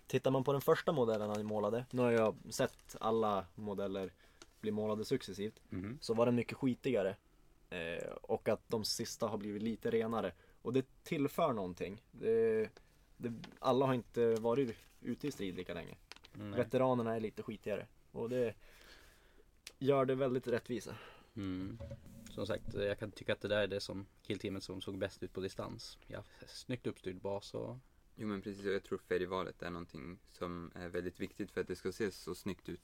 Tittar man på den första modellen han målade, nu har jag sett alla modeller bli målade successivt, Mhm. så var den mycket skitigare. Eh, och att de sista har blivit lite renare. Och det tillför någonting. Det, det, alla har inte varit ute i strid lika länge. Nej. Veteranerna är lite skitigare. Och det gör det väldigt rättvisa. Mm. Som sagt, jag kan tycka att det där är det som killteamet som såg bäst ut på distans. Ja, snyggt uppstyrd bas och Jo men precis, och jag tror färgvalet är någonting som är väldigt viktigt för att det ska se så snyggt ut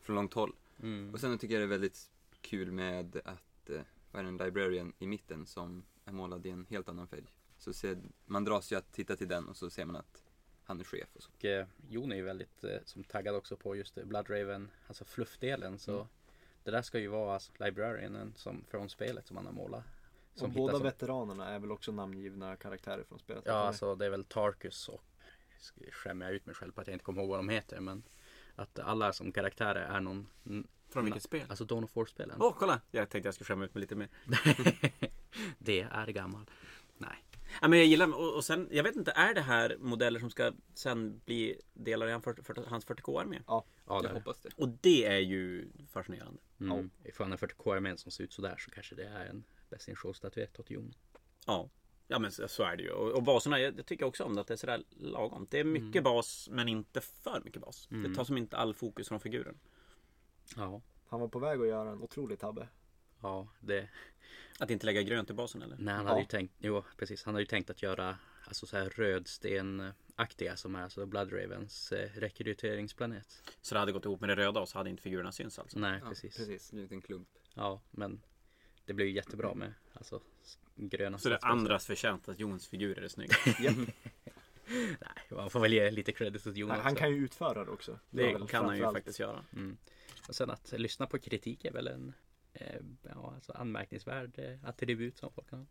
från långt håll. mm. Och sen tycker jag det är väldigt kul med att, eh, det, en librarian i mitten som är målad i en helt annan färg. Så ser, man dras ju att titta till den och så ser man att han är chef och så. Och eh, Jon är ju väldigt eh, som taggad också på just det, Bloodraven, alltså fluffdelen. Så Mm. Det där ska ju vara alltså, librarianen som från spelet som han har målat. Som och båda hittas- veteranerna är väl också namngivna karaktärer från spelet? Ja, alltså det är väl Tarkus och skämmer jag ut mig själv på att jag inte kommer ihåg vad de heter. Men att alla som karaktärer är någon, Från vilket spel? alltså Dawn of War-spelen. Åh, kolla! Jag tänkte jag skulle skämma ut mig lite mer. [LAUGHS] det är gammal. Nej. Ja, men jag gillar och, och sen, jag vet inte, är det här modeller som ska sen bli delar i hans 40 40 hans 40k-armé? Ja, det jag är det. hoppas det. Och det är ju fascinerande. Mm. Ifall han är 40k-armén som ser ut sådär så kanske det är en Best in Show-statyett åt Jon. Ja. Ja men så, så är det ju. Och, och baserna, jag, jag tycker också om det att det är sådär lagom. Det är mycket bas men inte för mycket bas. Det Mm. tar som inte all fokus från figuren. Ja. Han var på väg att göra en otrolig tabbe. Ja, det, Att inte lägga grönt i basen eller? nej, han Ja. hade ju tänkt, jo precis, han hade ju tänkt att göra alltså så här rödstenaktiga som är alltså Bloodravens eh, rekryteringsplanet. Så det hade gått ihop med det röda och så hade inte figurerna syns alltså. Nej, Ja, precis. precis. Blivit en klump. Ja, men det blev ju jättebra med alltså gröna Så det är andras förtjänst att Jons figurer är snygg. [LAUGHS] Nej, man får väl ge lite credit åt Jon Han, kan ju utföra det också. Det väl kan han ju faktiskt göra. Mm. Och sen att lyssna på kritik är väl en eh, ja, alltså anmärkningsvärd eh, attribut som folk har.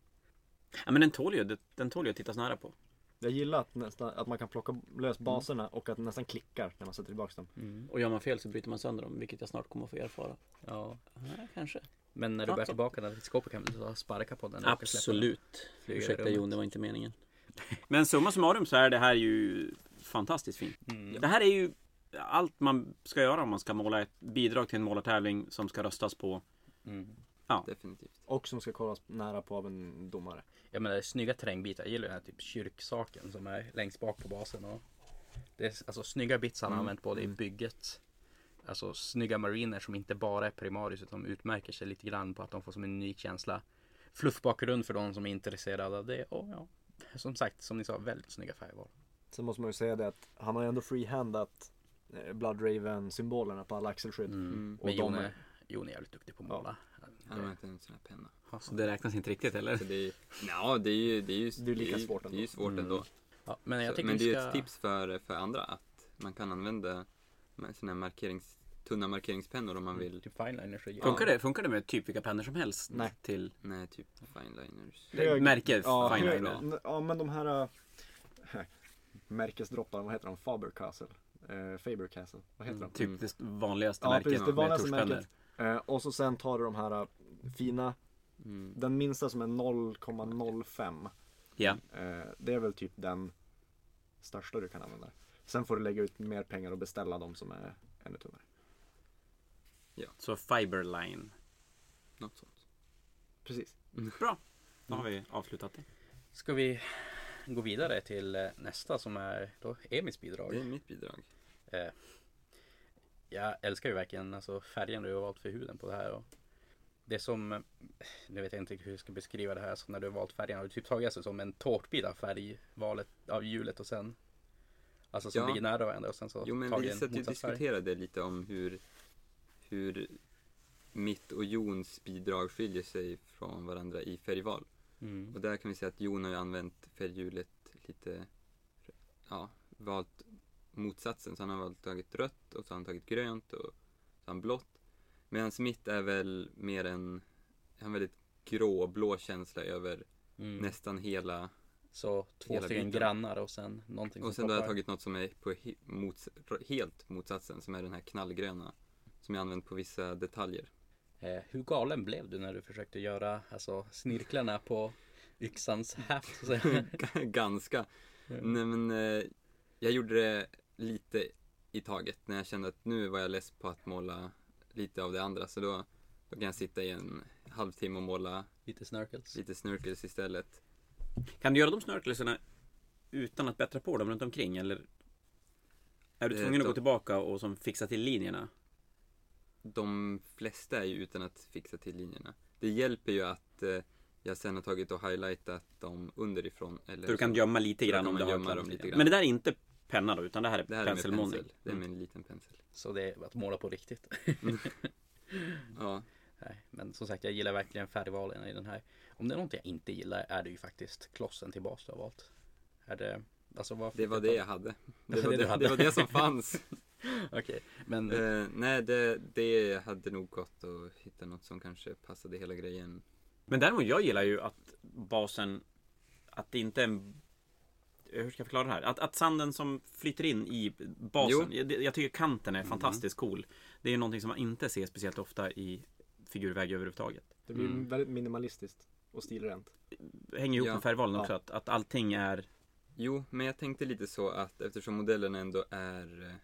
Ja men den tål ju, den tål ju att tittas nära på. Jag gillar att, nästan, att man kan plocka lös baserna och att det nästan klickar när man sätter tillbaka dem. Mm. Och gör man fel så bryter man sönder dem, vilket jag snart kommer att få erfara. Ja. Ja, kanske. Men när du Ja, bär så. tillbaka den till skåpet kan du sparka på den. Absolut. Ursäkta. Jon, det var inte meningen. [LAUGHS] Men summa summarum så är det här ju fantastiskt fint. Mm. Det här är ju allt man ska göra om man ska måla ett bidrag till en målartävling som ska röstas på. Mm. Definitivt. Och som ska kollas nära på av en domare. Jag menar snygga terrängbitar. Jag gillar den här typ kyrksaken som är längst bak på basen. Och Det är alltså snygga bits han har Mm, använt både mm. i bygget. Alltså snygga mariner som inte bara är primarius utan de utmärker sig lite grann på att de får som en unik känsla. Fluffbakgrund för de som är intresserade av det. Och ja, som sagt, som ni sa, väldigt snygga färgval. Sen måste man ju säga det att han har ju ändå freehandat eh, Blood Raven symbolerna på alla axelskydd. Mm. Mm. Men Och Jon de är, är- är jävligt duktig på att måla. Han har inte här penna. Så det räknas inte riktigt eller? Så det är, ja, det är ju, det är ju, Det är lika svårt Det är ändå. ju svårt Mm. ändå. Ja, men jag Så, men det är ska... ju ett tips för, för andra att man kan använda här markerings, tunna markeringspennor om man vill. Typ fineliners och Funkar det, funkar det med typ vilka pennor som helst? Nej. Till Nej, typ fineliners. Hög- märket Ja, Fine hög- Line då? n- ja men de här äh, [LAUGHS] märkesdropparna, vad heter de? Faber Castle? Eh, Faber Castle, vad heter Mm. de? Typ det vanligaste Ja, märket precis, det med vanligaste tuschpennor. märket. Eh, och så sen tar du de här äh, fina, Mm. den minsta som är 0,05. Ja. Eh, det är väl typ den största du kan använda. Sen får du lägga ut mer pengar och beställa de som är ännu tunnare. Så Fiberline. Något sånt. Precis. Bra. Då har vi avslutat det. Ska vi gå vidare till eh, nästa som är då Emils bidrag. Det är mitt bidrag. Eh, jag älskar ju verkligen alltså, färgen du har valt för huden på det här. Och det som, nu vet jag inte hur jag ska beskriva det här, så när du har valt färgen har du typ tagit alltså som en tårtbit av färgvalet av hjulet och sen Alltså som Ja. ligger nära varandra och sen så Jo men vi satt ju diskuterade lite om hur, hur mitt och Jons bidrag skiljer sig från varandra i färgval. Mm. Och där kan vi säga att Jon har ju använt färghjulet lite, ja, valt motsatsen. Så han har valt tagit rött och så har han tagit grönt och så har han blått. Medan mitt är väl mer en, en väldigt grå-blå känsla över Mm. nästan hela. Så två hela stycken biten. grannar och sen någonting Och sen då har jag tagit något som är på he, mots, helt motsatsen, som är den här knallgröna. Som jag använt på vissa detaljer. Eh, hur galen blev du när du försökte göra alltså, snirklarna på yxans häft? [LAUGHS] Ganska. Nej men eh, jag gjorde det lite i taget när jag kände att nu var jag less på att måla lite av det andra. Så då, då kan jag sitta i en halvtimme och måla Lite snörkels. lite snurkels istället. Kan du göra de snörkelserna utan att bättra på dem runt omkring eller? Är du Eh, tvungen att då- gå tillbaka och som fixa till linjerna? De flesta är ju utan att fixa till linjerna. Det hjälper ju att eh, jag sen har tagit och highlightat dem underifrån. Eller Så du kan gömma lite grann om du har dem lite grann. Men det där är inte penna då, utan det här är Det här penselmålning. pensel. Det är med en liten pensel. Så det är att måla på riktigt. [LAUGHS] [LAUGHS] Ja, Nej, men som sagt jag gillar verkligen färgvalen i den här. Om det är något jag inte gillar är det ju faktiskt klossen till bas du har valt. Är det, alltså vad det var det jag hade. [LAUGHS] Det var det det, hade. det, var det som fanns. Okej, men Eh, nej, det, det hade nog gått att hitta något som kanske passade hela grejen. Men däremot, jag gillar ju att basen, att det inte är en hur ska jag förklara det här? Att, att sanden som flyter in i basen. Jag, jag tycker kanten är Mm. fantastiskt cool. Det är någonting som man inte ser speciellt ofta i figurväg överhuvudtaget. Det blir Mm. väldigt minimalistiskt och stilrent. Det hänger ihop Ja. med färgvalen Ja. också. Att, att allting är Jo, men jag tänkte lite så att eftersom modellen ändå är...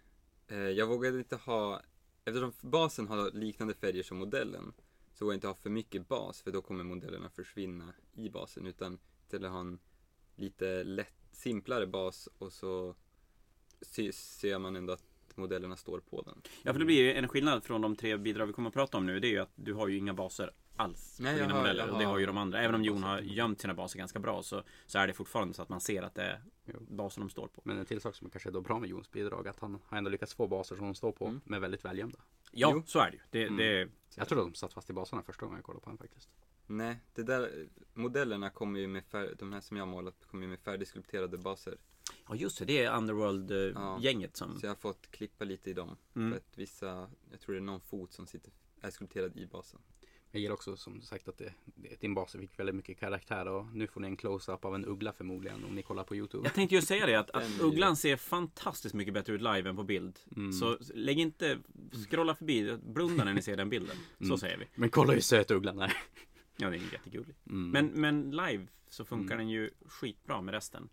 Eh, jag vågade inte ha... Eftersom basen har liknande färger som modellen så vågar jag inte ha för mycket bas för då kommer modellerna försvinna i basen utan istället ha en lite lätt, simplare bas och så ser man ändå att modellerna står på den. Ja, för det blir ju en skillnad från de tre bidrag vi kommer att prata om nu. Det är ju att du har ju inga baser alls Nej, på jag dina har- modeller. Och det har- ju de andra. Även om Jon har baser. gömt sina baser ganska bra så, så är det fortfarande så att man ser att det är Jo. basen de står på. Men en till sak som kanske är då bra med Jons bidrag att han har ändå lyckats få baser som de står på Mm. med väldigt välgömda. Ja, Jo. så är det ju. Det, Mm. det, Jag tror de satt fast i baserna första gången jag kollade på den faktiskt. Nej, det där, modellerna kommer ju med fär, de här som jag har målat kommer ju med färdigskulpterade baser. ja, just det. Det är Underworld-gänget som... Så jag har fått klippa lite i dem. Mm. För att vissa, jag tror det är någon fot som sitter, är skulpterad i basen. Jag gillar också som sagt att det, det, din bas fick väldigt mycket karaktär och nu får ni en close-up av en uggla förmodligen om ni kollar på Youtube. Jag tänkte ju säga det att, att Ugglan ser fantastiskt mycket bättre ut live än på bild. Mm. Så lägg inte, scrolla förbi, blunda när ni ser den bilden. Så Mm. säger vi. Men kolla hur söt ugglan är. Ja, det är jättegullig. Mm. Men, men live så funkar Mm. den ju skitbra med resten.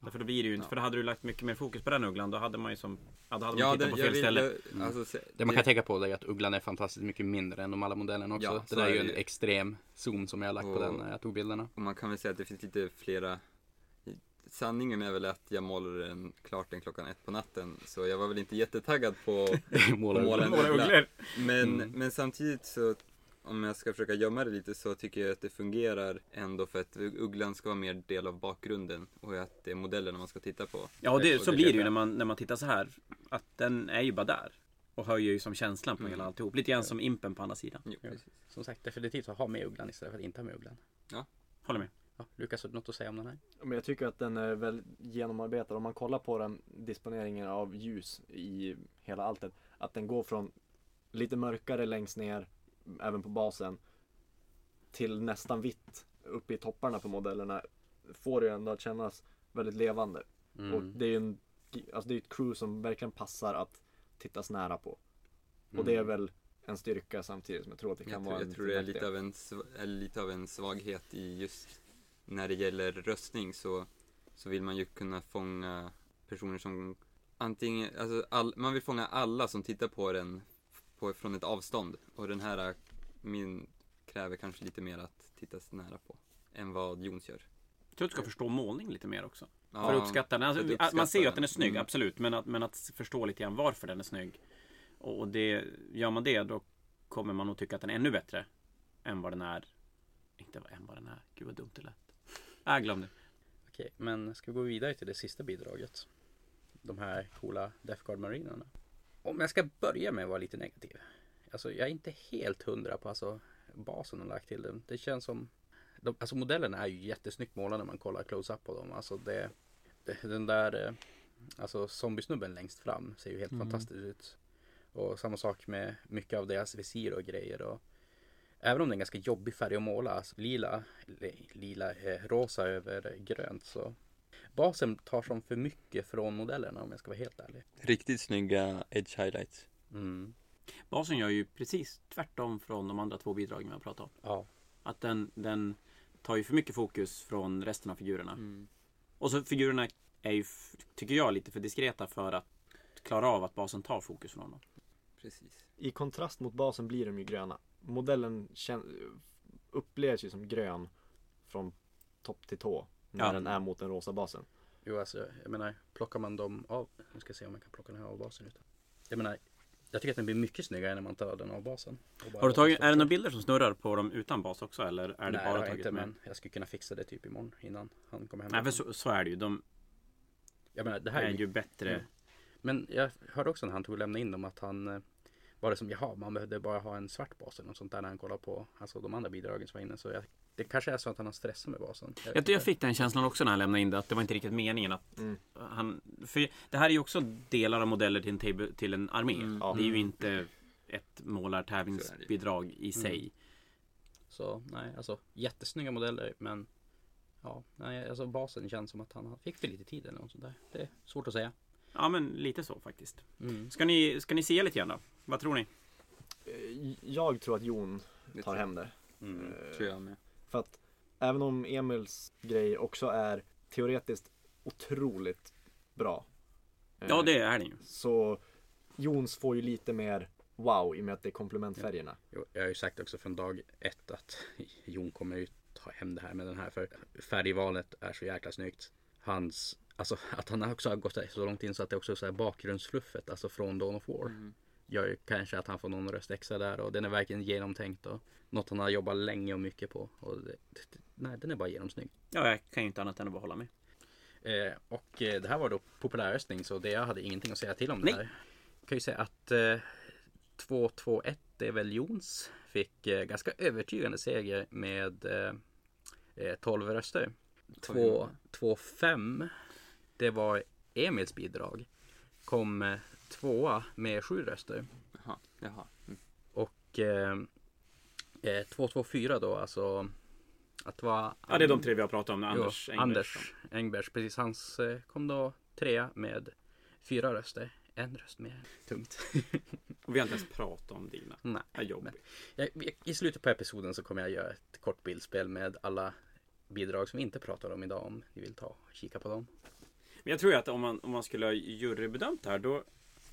Därför då blir det ju inte, Ja. för då hade du lagt mycket mer fokus på den ugglan, då hade man ju som, ja, då hade man Ja, tittat det, på fel ställe. ville, alltså, se, Det man kan tänka på är att ugglan är fantastiskt mycket mindre än de alla modellerna också. Ja, det där är ju en extrem zoom som jag har lagt på Och- den när jag tog bilderna. och man kan väl säga att det finns lite flera sanningen är väl att jag målade den klart den klockan ett på natten. Så jag var väl inte jättetaggad på Målar [LAUGHS] Och måla en uggla. ugglor. Men, Mm. men samtidigt så, om jag ska försöka gömma det lite så tycker jag att det fungerar ändå för att ugglan ska vara mer del av bakgrunden och att det är modellerna man ska titta på. Ja, det, så blir det ju när man, när man tittar så här. Att den är ju bara där. Och höjer ju som känslan på Mm. hela alltihop. Lite grann som impen på andra sidan. Jo, Ja. Som sagt, definitivt att ha med ugglan istället för att inte ha med ugglan. Håller med. Ja, Lukas, har du något att säga om den här? Men jag tycker att den är väldigt genomarbetad. Om man kollar på den disponeringen av ljus i hela alltet. Att den går från lite mörkare längst ner, även på basen, till nästan vitt uppe i topparna på modellerna. Får det ju ändå att kännas väldigt levande. Mm. Och det är ju en, alltså det är ett crew som verkligen passar att tittas nära på. Och det är väl en styrka samtidigt som jag tror att det kan Jag vara tror, jag tror det är lite av, en, lite av en svaghet i just när det gäller röstning så, så vill man ju kunna fånga personer som antingen, alltså all, man vill fånga alla som tittar på den på, från ett avstånd och den här äh, min kräver kanske lite mer att tittas nära på än vad Jons gör. Jag tror att du ska förstå målning lite mer också. Ja, för att uppskatta den. Alltså, att uppskatta man ser ju att den. är snygg, Mm. absolut. Men att, men att förstå lite grann varför den är snygg. Och, och det, gör man det då kommer man nog tycka att den är ännu bättre. Än vad den är. Inte än vad den är. Gud vad dumt det lät. Jag glömde. Okej, men ska vi gå vidare till det sista bidraget? De här coola Death Guard marinerna. Om jag ska börja med att vara lite negativ. Alltså jag är inte helt hundra på alltså, basen de lagt till den. Det känns som de, Alltså modellerna är ju jättesnyggt målade när man kollar close-up på dem. Alltså det, det Den där eh, Alltså zombiesnubben längst fram ser ju helt fantastiskt ut. Och samma sak med mycket av deras visir och grejer. Och, Även om det är en ganska jobbig färg att måla, alltså lila, li- lila eh, rosa över grönt så Basen tar som för mycket från modellerna om jag ska vara helt ärlig. Riktigt snygga edge highlights. Mm. Basen gör ju precis tvärtom från de andra två bidragen vi har pratat om. Ja. Att den, den tar ju för mycket fokus från resten av figurerna. Mm. Och så figurerna är ju, tycker jag, lite för diskreta för att klara av att basen tar fokus från dem. Precis. I kontrast mot basen blir de ju gröna. Modellen upplevs ju som grön från topp till tå. När Ja. den är mot den rosa basen. Jo alltså, jag menar, plockar man dem av, nu ska jag se om jag kan plocka den här av basen utan. Jag menar, jag tycker att den blir mycket snyggare när man tar den av basen. Har du tagit, är det några bilder som snurrar på dem utan bas också eller är det Nej, det bara har jag tagit inte, med? men jag skulle kunna fixa det typ imorgon innan han kommer hem. Nej, för så, så är det ju. De Jag menar, det här är ju bättre. Mm. Men jag hörde också när han tog och lämnade in dem att han eh, var det som, jaha, man behövde bara ha en svart bas eller något sånt där när han kollade på alltså, de andra bidragen som var inne. Så jag, det kanske är så att han har stressat med basen. Jag, inte. jag fick den känslan också när han lämnade in det, att det var inte riktigt meningen att Mm. han... För det här är ju också delar av modeller till en, table, till en armé. Mm. Ja. Det är ju inte ett målartävlingsbidrag i sig. Så nej, alltså jättesnygga modeller men ja, nej, alltså basen känns som att han fick för lite tid eller något sånt där. Det är svårt att säga. Ja, men lite så faktiskt. Mm. Ska ni, ska ni se lite grann då? Vad tror ni? Eh, Jag tror att Jon tar hem det. Mm. Eh, Tror jag med. För att även om Emils grej också är teoretiskt otroligt bra. eh, Ja, det är det ju. Så Jons får ju lite mer wow i och med att det är komplementfärgerna. Jo, jag har ju sagt också från dag ett att [LAUGHS] Jon kommer ju ta hem det här med den här för färgvalet är så jäkla snyggt. Hans, alltså att han också har gått så långt in så att det också är så här bakgrundsfluffet, alltså från Dawn of War. Mm. Gör ju kanske att han får någon röst extra där och den är verkligen genomtänkt och något han har jobbat länge och mycket på. Och det, det, nej, den är bara genomsnygg. Ja, jag kan ju inte annat än att bara hålla med. Eh, och eh, det här var då populärröstning så det jag hade ingenting att säga till om det Nej. här. Jag kan ju säga att eh, 2-2-1 det är väl Jons. Fick eh, ganska övertygande seger med eh, eh, 12 röster. 2-5 det var Emils bidrag. Kom eh, tvåa med sju röster. Jaha. Jaha. Mm. Och eh, eh, 2-2-4 då alltså. Att vara Ja, det är de tre vi har pratat om nu. Jo, Anders Engberg. Anders Engbergs, precis. Hans eh, kom då trea med fyra röster. En röst mer. Tungt. [LAUGHS] Och vi har inte ens pratat om dina. Nej. Vad jobbigt. Jag, I slutet på episoden så kommer jag göra ett kort bildspel med alla bidrag som vi inte pratar om idag om ni vill ta och kika på dem. Men jag tror ju att om man, om man skulle ha jurybedömt det här då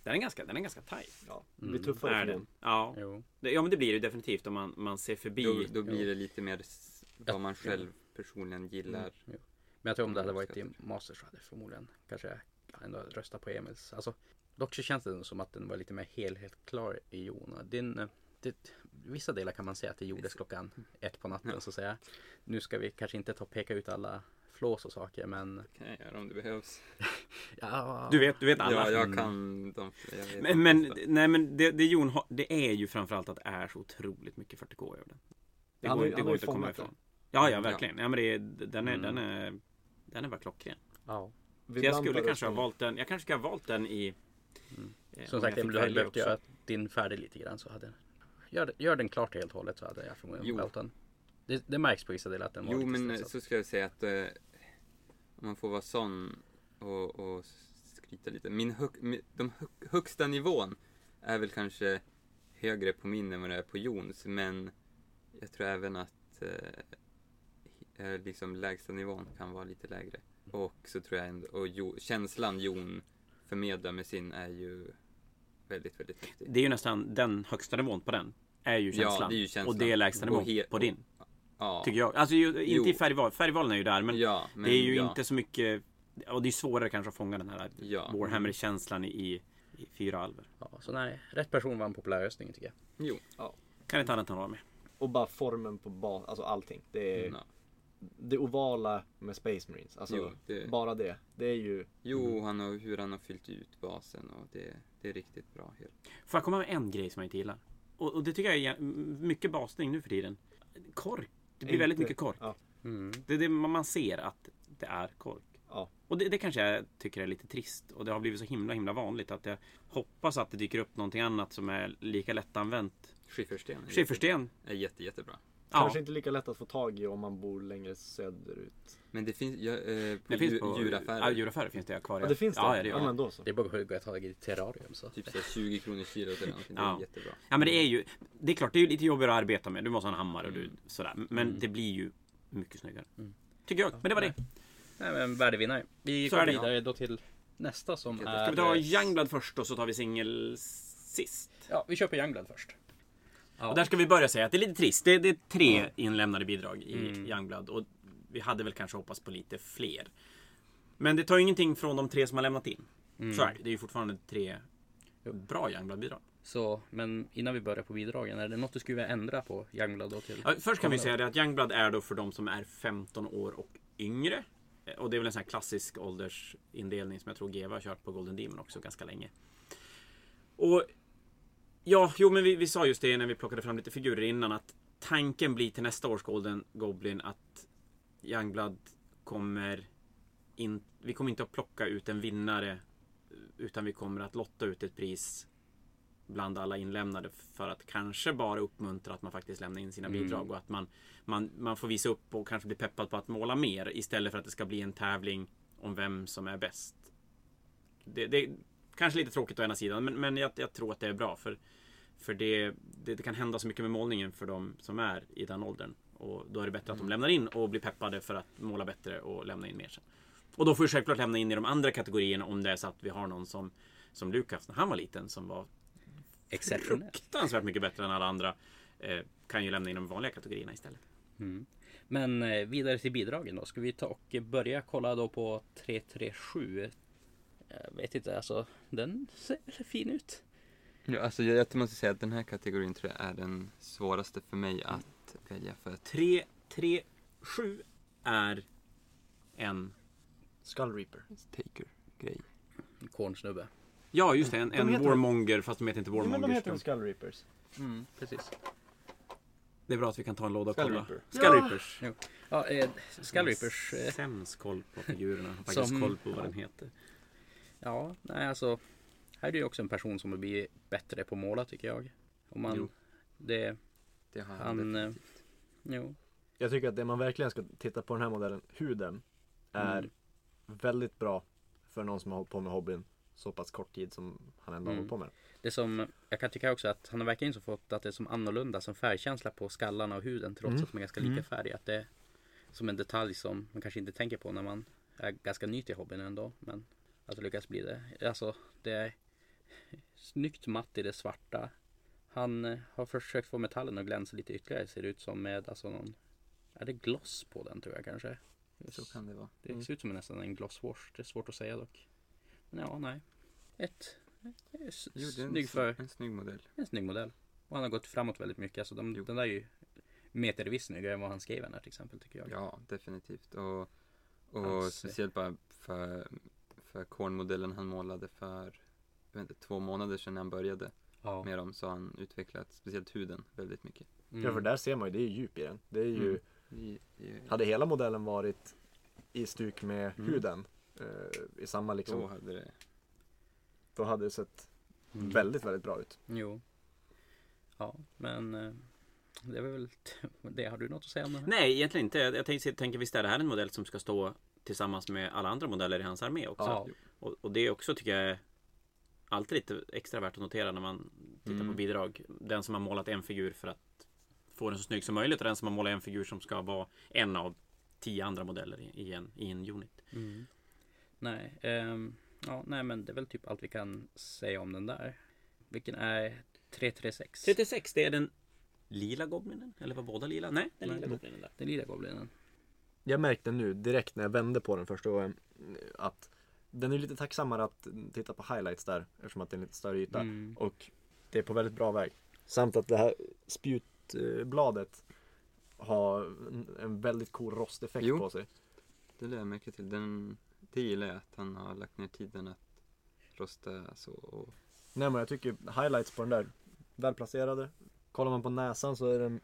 den är ganska, den är ganska tajt. Ja, det Mm. blir tuffare Är för den. Ja. Det, ja men det blir det definitivt om man, man ser förbi. Då, då blir det lite mer vad man själv personligen gillar. Jo. Men jag tror om det hade varit i. Masters så hade jag förmodligen kanske ändå röstat på Emils. Alltså, dock så känns det som att den var lite mer helhetsklar i Jona. Din, det, vissa delar kan man säga att det gjordes klockan ett på natten Ja. så att säga. Nu ska vi kanske inte ta peka ut alla flås och saker men kan jag göra om det behövs. [LAUGHS] ja, Du vet, du vet alla. Ja, jag Mm. kan de jag Men, men, nej, men det, det Jon har, det är ju framförallt att det är så otroligt mycket 40K över den. Det går, har ju- det går inte att komma fångat ifrån. Ja, ja, verkligen. Ja, men det, är- den, är, Mm. den, är, den är bara klockren. ja. Så jag skulle kanske ha valt den. Jag kanske skulle ha valt den i... Mm. eh, Som om sagt fick du hade behövt göra din färdig lite grann så hade Gör, gör den klart helt och hållet så hade jag förmodligen valt den. Det, det märks på vissa delar att den var Jo, men stressad. så ska jag säga att eh, om man får vara sån och, och skryta lite. Min hög, mi- de hög, högsta nivån är väl kanske högre på min än vad det är på Jons, men jag tror även att eh, eh, liksom lägsta nivån kan vara lite lägre. Och så tror jag ändå, och jo, känslan Jon förmedlar med sin är ju väldigt, väldigt häftig. Det är ju nästan den högsta nivån på den. Är ju Ja, känslan. det är ju känslan. Och det är lägsta nivån på din. Ja, Tycker jag. Alltså ju, inte Jo. i färgval. Färgvalen är ju där men ja, men det är ju ja, inte så mycket. Och det är svårare kanske att fånga den här Ja. Warhammer-känslan i, i fyra alver. Ja, så nej, rätt person var en populär röstning tycker jag. Jo. Kan inte annat än hålla med. Och bara formen på bas, alltså allting. Det är Ja. det ovala med Space Marines. Alltså Jo, det- bara det. Det är ju Jo, han har, hur han har fyllt ut basen och det, det är riktigt bra. Helt. Får jag komma med en grej som jag inte gillar? Och, och det tycker jag är mycket basning nu för tiden. Kork. Det blir Inte- väldigt mycket kork. Ja. Mm. Det är det man ser att det är kork. Ja. Och det, det kanske jag tycker är lite trist. Och det har blivit så himla himla vanligt att jag hoppas att det dyker upp någonting annat som är lika lättanvänt. Skiffersten är, Skiffersten. är jätte, jättebra. Ja. kanske inte lika lätt att få tag i om man bor längre söderut. Men det finns, ja, eh, på, Det finns på djuraffärer. Ja, djuraffärer finns det kvar. Ja, det finns det? Ja, ja, det ja det. men då så. Det är bara att hugga tag i terrarium så. Typ så här 20 kronor kilot eller någonting. Det Ja. är jättebra. Ja men det är ju Det är klart det är ju lite jobbigare att arbeta med Du måste ha en hammare och du Mm. sådär Men Mm. det blir ju mycket snyggare Mm. Tycker jag Men det var det Nej men värdevinnare. Vi Så går det, vidare då till nästa som Ska är... Ska vi ta Youngblood först och så tar vi singel sist Ja, vi kör på Youngblood först. Ja. Och där ska vi börja säga att det är lite trist Det, det är tre inlämnade bidrag i Mm. Youngblood och vi hade väl kanske hoppats på lite fler Men det tar ju ingenting från de tre som har lämnat in Mm. Så är det Det är ju fortfarande tre bra Youngblood bidrag Så, men innan vi börjar på bidragen, är det något du skulle vilja ändra på Youngblood då till? Ja, först kan vi säga det att Youngblood är då för de som är 15 år och yngre. Och det är väl en sån här klassisk åldersindelning som jag tror GW har kört på Golden Demon också ganska länge. Och ja, jo men vi, vi sa just det när vi plockade fram lite figurer innan att tanken blir till nästa års Golden Goblin att Youngblood kommer in, vi kommer inte att plocka ut en vinnare utan vi kommer att lotta ut ett pris bland alla inlämnade för att kanske bara uppmuntra att man faktiskt lämnar in sina Mm. bidrag och att man, man, man får visa upp och kanske bli peppad på att måla mer istället för att det ska bli en tävling om vem som är bäst. Det, det kanske lite tråkigt å ena sidan men, men jag, jag tror att det är bra för, för det, det, det kan hända så mycket med målningen för de som är i den åldern. Och då är det bättre att de lämnar in och blir peppade för att måla bättre och lämna in mer sen. Och då får vi självklart lämna in i de andra kategorierna om det är så att vi har någon som, som Lukas när han var liten som var fruktansvärt mycket bättre än alla andra. Eh, kan ju lämna in de vanliga kategorierna istället. Mm. Men eh, vidare till bidragen då. Ska vi ta och börja kolla då på 337? Jag vet inte, alltså den ser fin ut. Ja, alltså jag, jag måste säga att den här kategorin tror jag är den svåraste för mig att välja för att 3, 3, 7 är en... Skull Reaper. taker-grej. Kornsnubbe. Ja, just det. En, De en heter- Warmonger fast de heter inte Ja, men de Warmongers. heter väl Skull Reapers? Mm, precis. det är bra att vi kan ta en låda och Skull kolla. Reaper. Skull Ja. Reapers. Ja, eh, Skull Reapers. Eh, Sämst koll på figurerna. Har faktiskt Som- koll på vad den heter. Ja, nej alltså. Här är det ju också en person som har blivit bättre på att måla tycker jag. Om man, Jo. det, Det har Han, han eh, jo. Jag tycker att det man verkligen ska titta på den här modellen, huden, är Mm. väldigt bra för någon som har hållit på med hobbyn så pass kort tid som han ändå har Mm. hållit på med det. Det som jag kan tycka också att han har verkligen så fått att det är som annorlunda som färgkänsla på skallarna och huden trots Mm. att de är ganska lika Mm. färg. Att det är som en detalj som man kanske inte tänker på när man är ganska ny till hobbyn ändå. Men att det lyckas bli det. Alltså det är snyggt matt i det svarta. Han eh, har försökt få metallen att glänsa lite ytterligare ser det ut som med alltså någon Är det gloss på den tror jag kanske? Så kan det vara. Det Mm. ser ut som nästan en glosswash. Det är svårt att säga dock. Men ja, nej. Ett. det är s- Jo, det är en, snygg för en snygg modell. en snygg modell. Och han har gått framåt väldigt mycket. Alltså de, Jo. den där är ju metervis snyggare än vad han skrev den här till exempel tycker jag. Ja, definitivt. Och, och Hans- speciellt bara för, för Korn-modellen han målade för jag vet inte, två månader sedan när han började Ja. med dem så har han utvecklat speciellt huden väldigt mycket. Mm. Ja för där ser man ju, det är ju djup i den. Det är ju, Mm. Hade hela modellen varit i stuk med Mm. huden eh, i samma liksom, då då, hade det hade det sett Mm. väldigt, väldigt bra ut. Jo. Ja, men eh, det är väl [LAUGHS] det. Har du något att säga om den här? Nej, egentligen inte. Jag tänker, tänker visst är det här en modell som ska stå tillsammans med alla andra modeller i hans armé också. Ja. Och, och det är också tycker jag är alltid lite extra värt att notera när man tittar Mm. på bidrag. Den som har målat en figur för att få den så snygg som möjligt och den som har målat en figur som ska vara en av tio andra modeller i, en, i en unit. Mm. Nej, ehm, ja, nej, men det är väl typ allt vi kan säga om den där. Vilken är 336? 36, det är den lila goblinen? Eller var båda lila? Nej, den lila goblinen där. Den lila goblinen. Jag märkte nu direkt när jag vände på den första gången att den är lite tacksammare att titta på highlights där eftersom att det är en lite större yta. Mm. Och det är på väldigt bra väg. Samt att det här spjutbladet har en- väldigt cool rosteffekt Jo. på sig. Det lade jag märke till. Den, det gillar jag att han har lagt ner tiden att rosta så. Och, Nej men jag tycker highlights på den där, väl placerade. Kollar man på näsan så är den,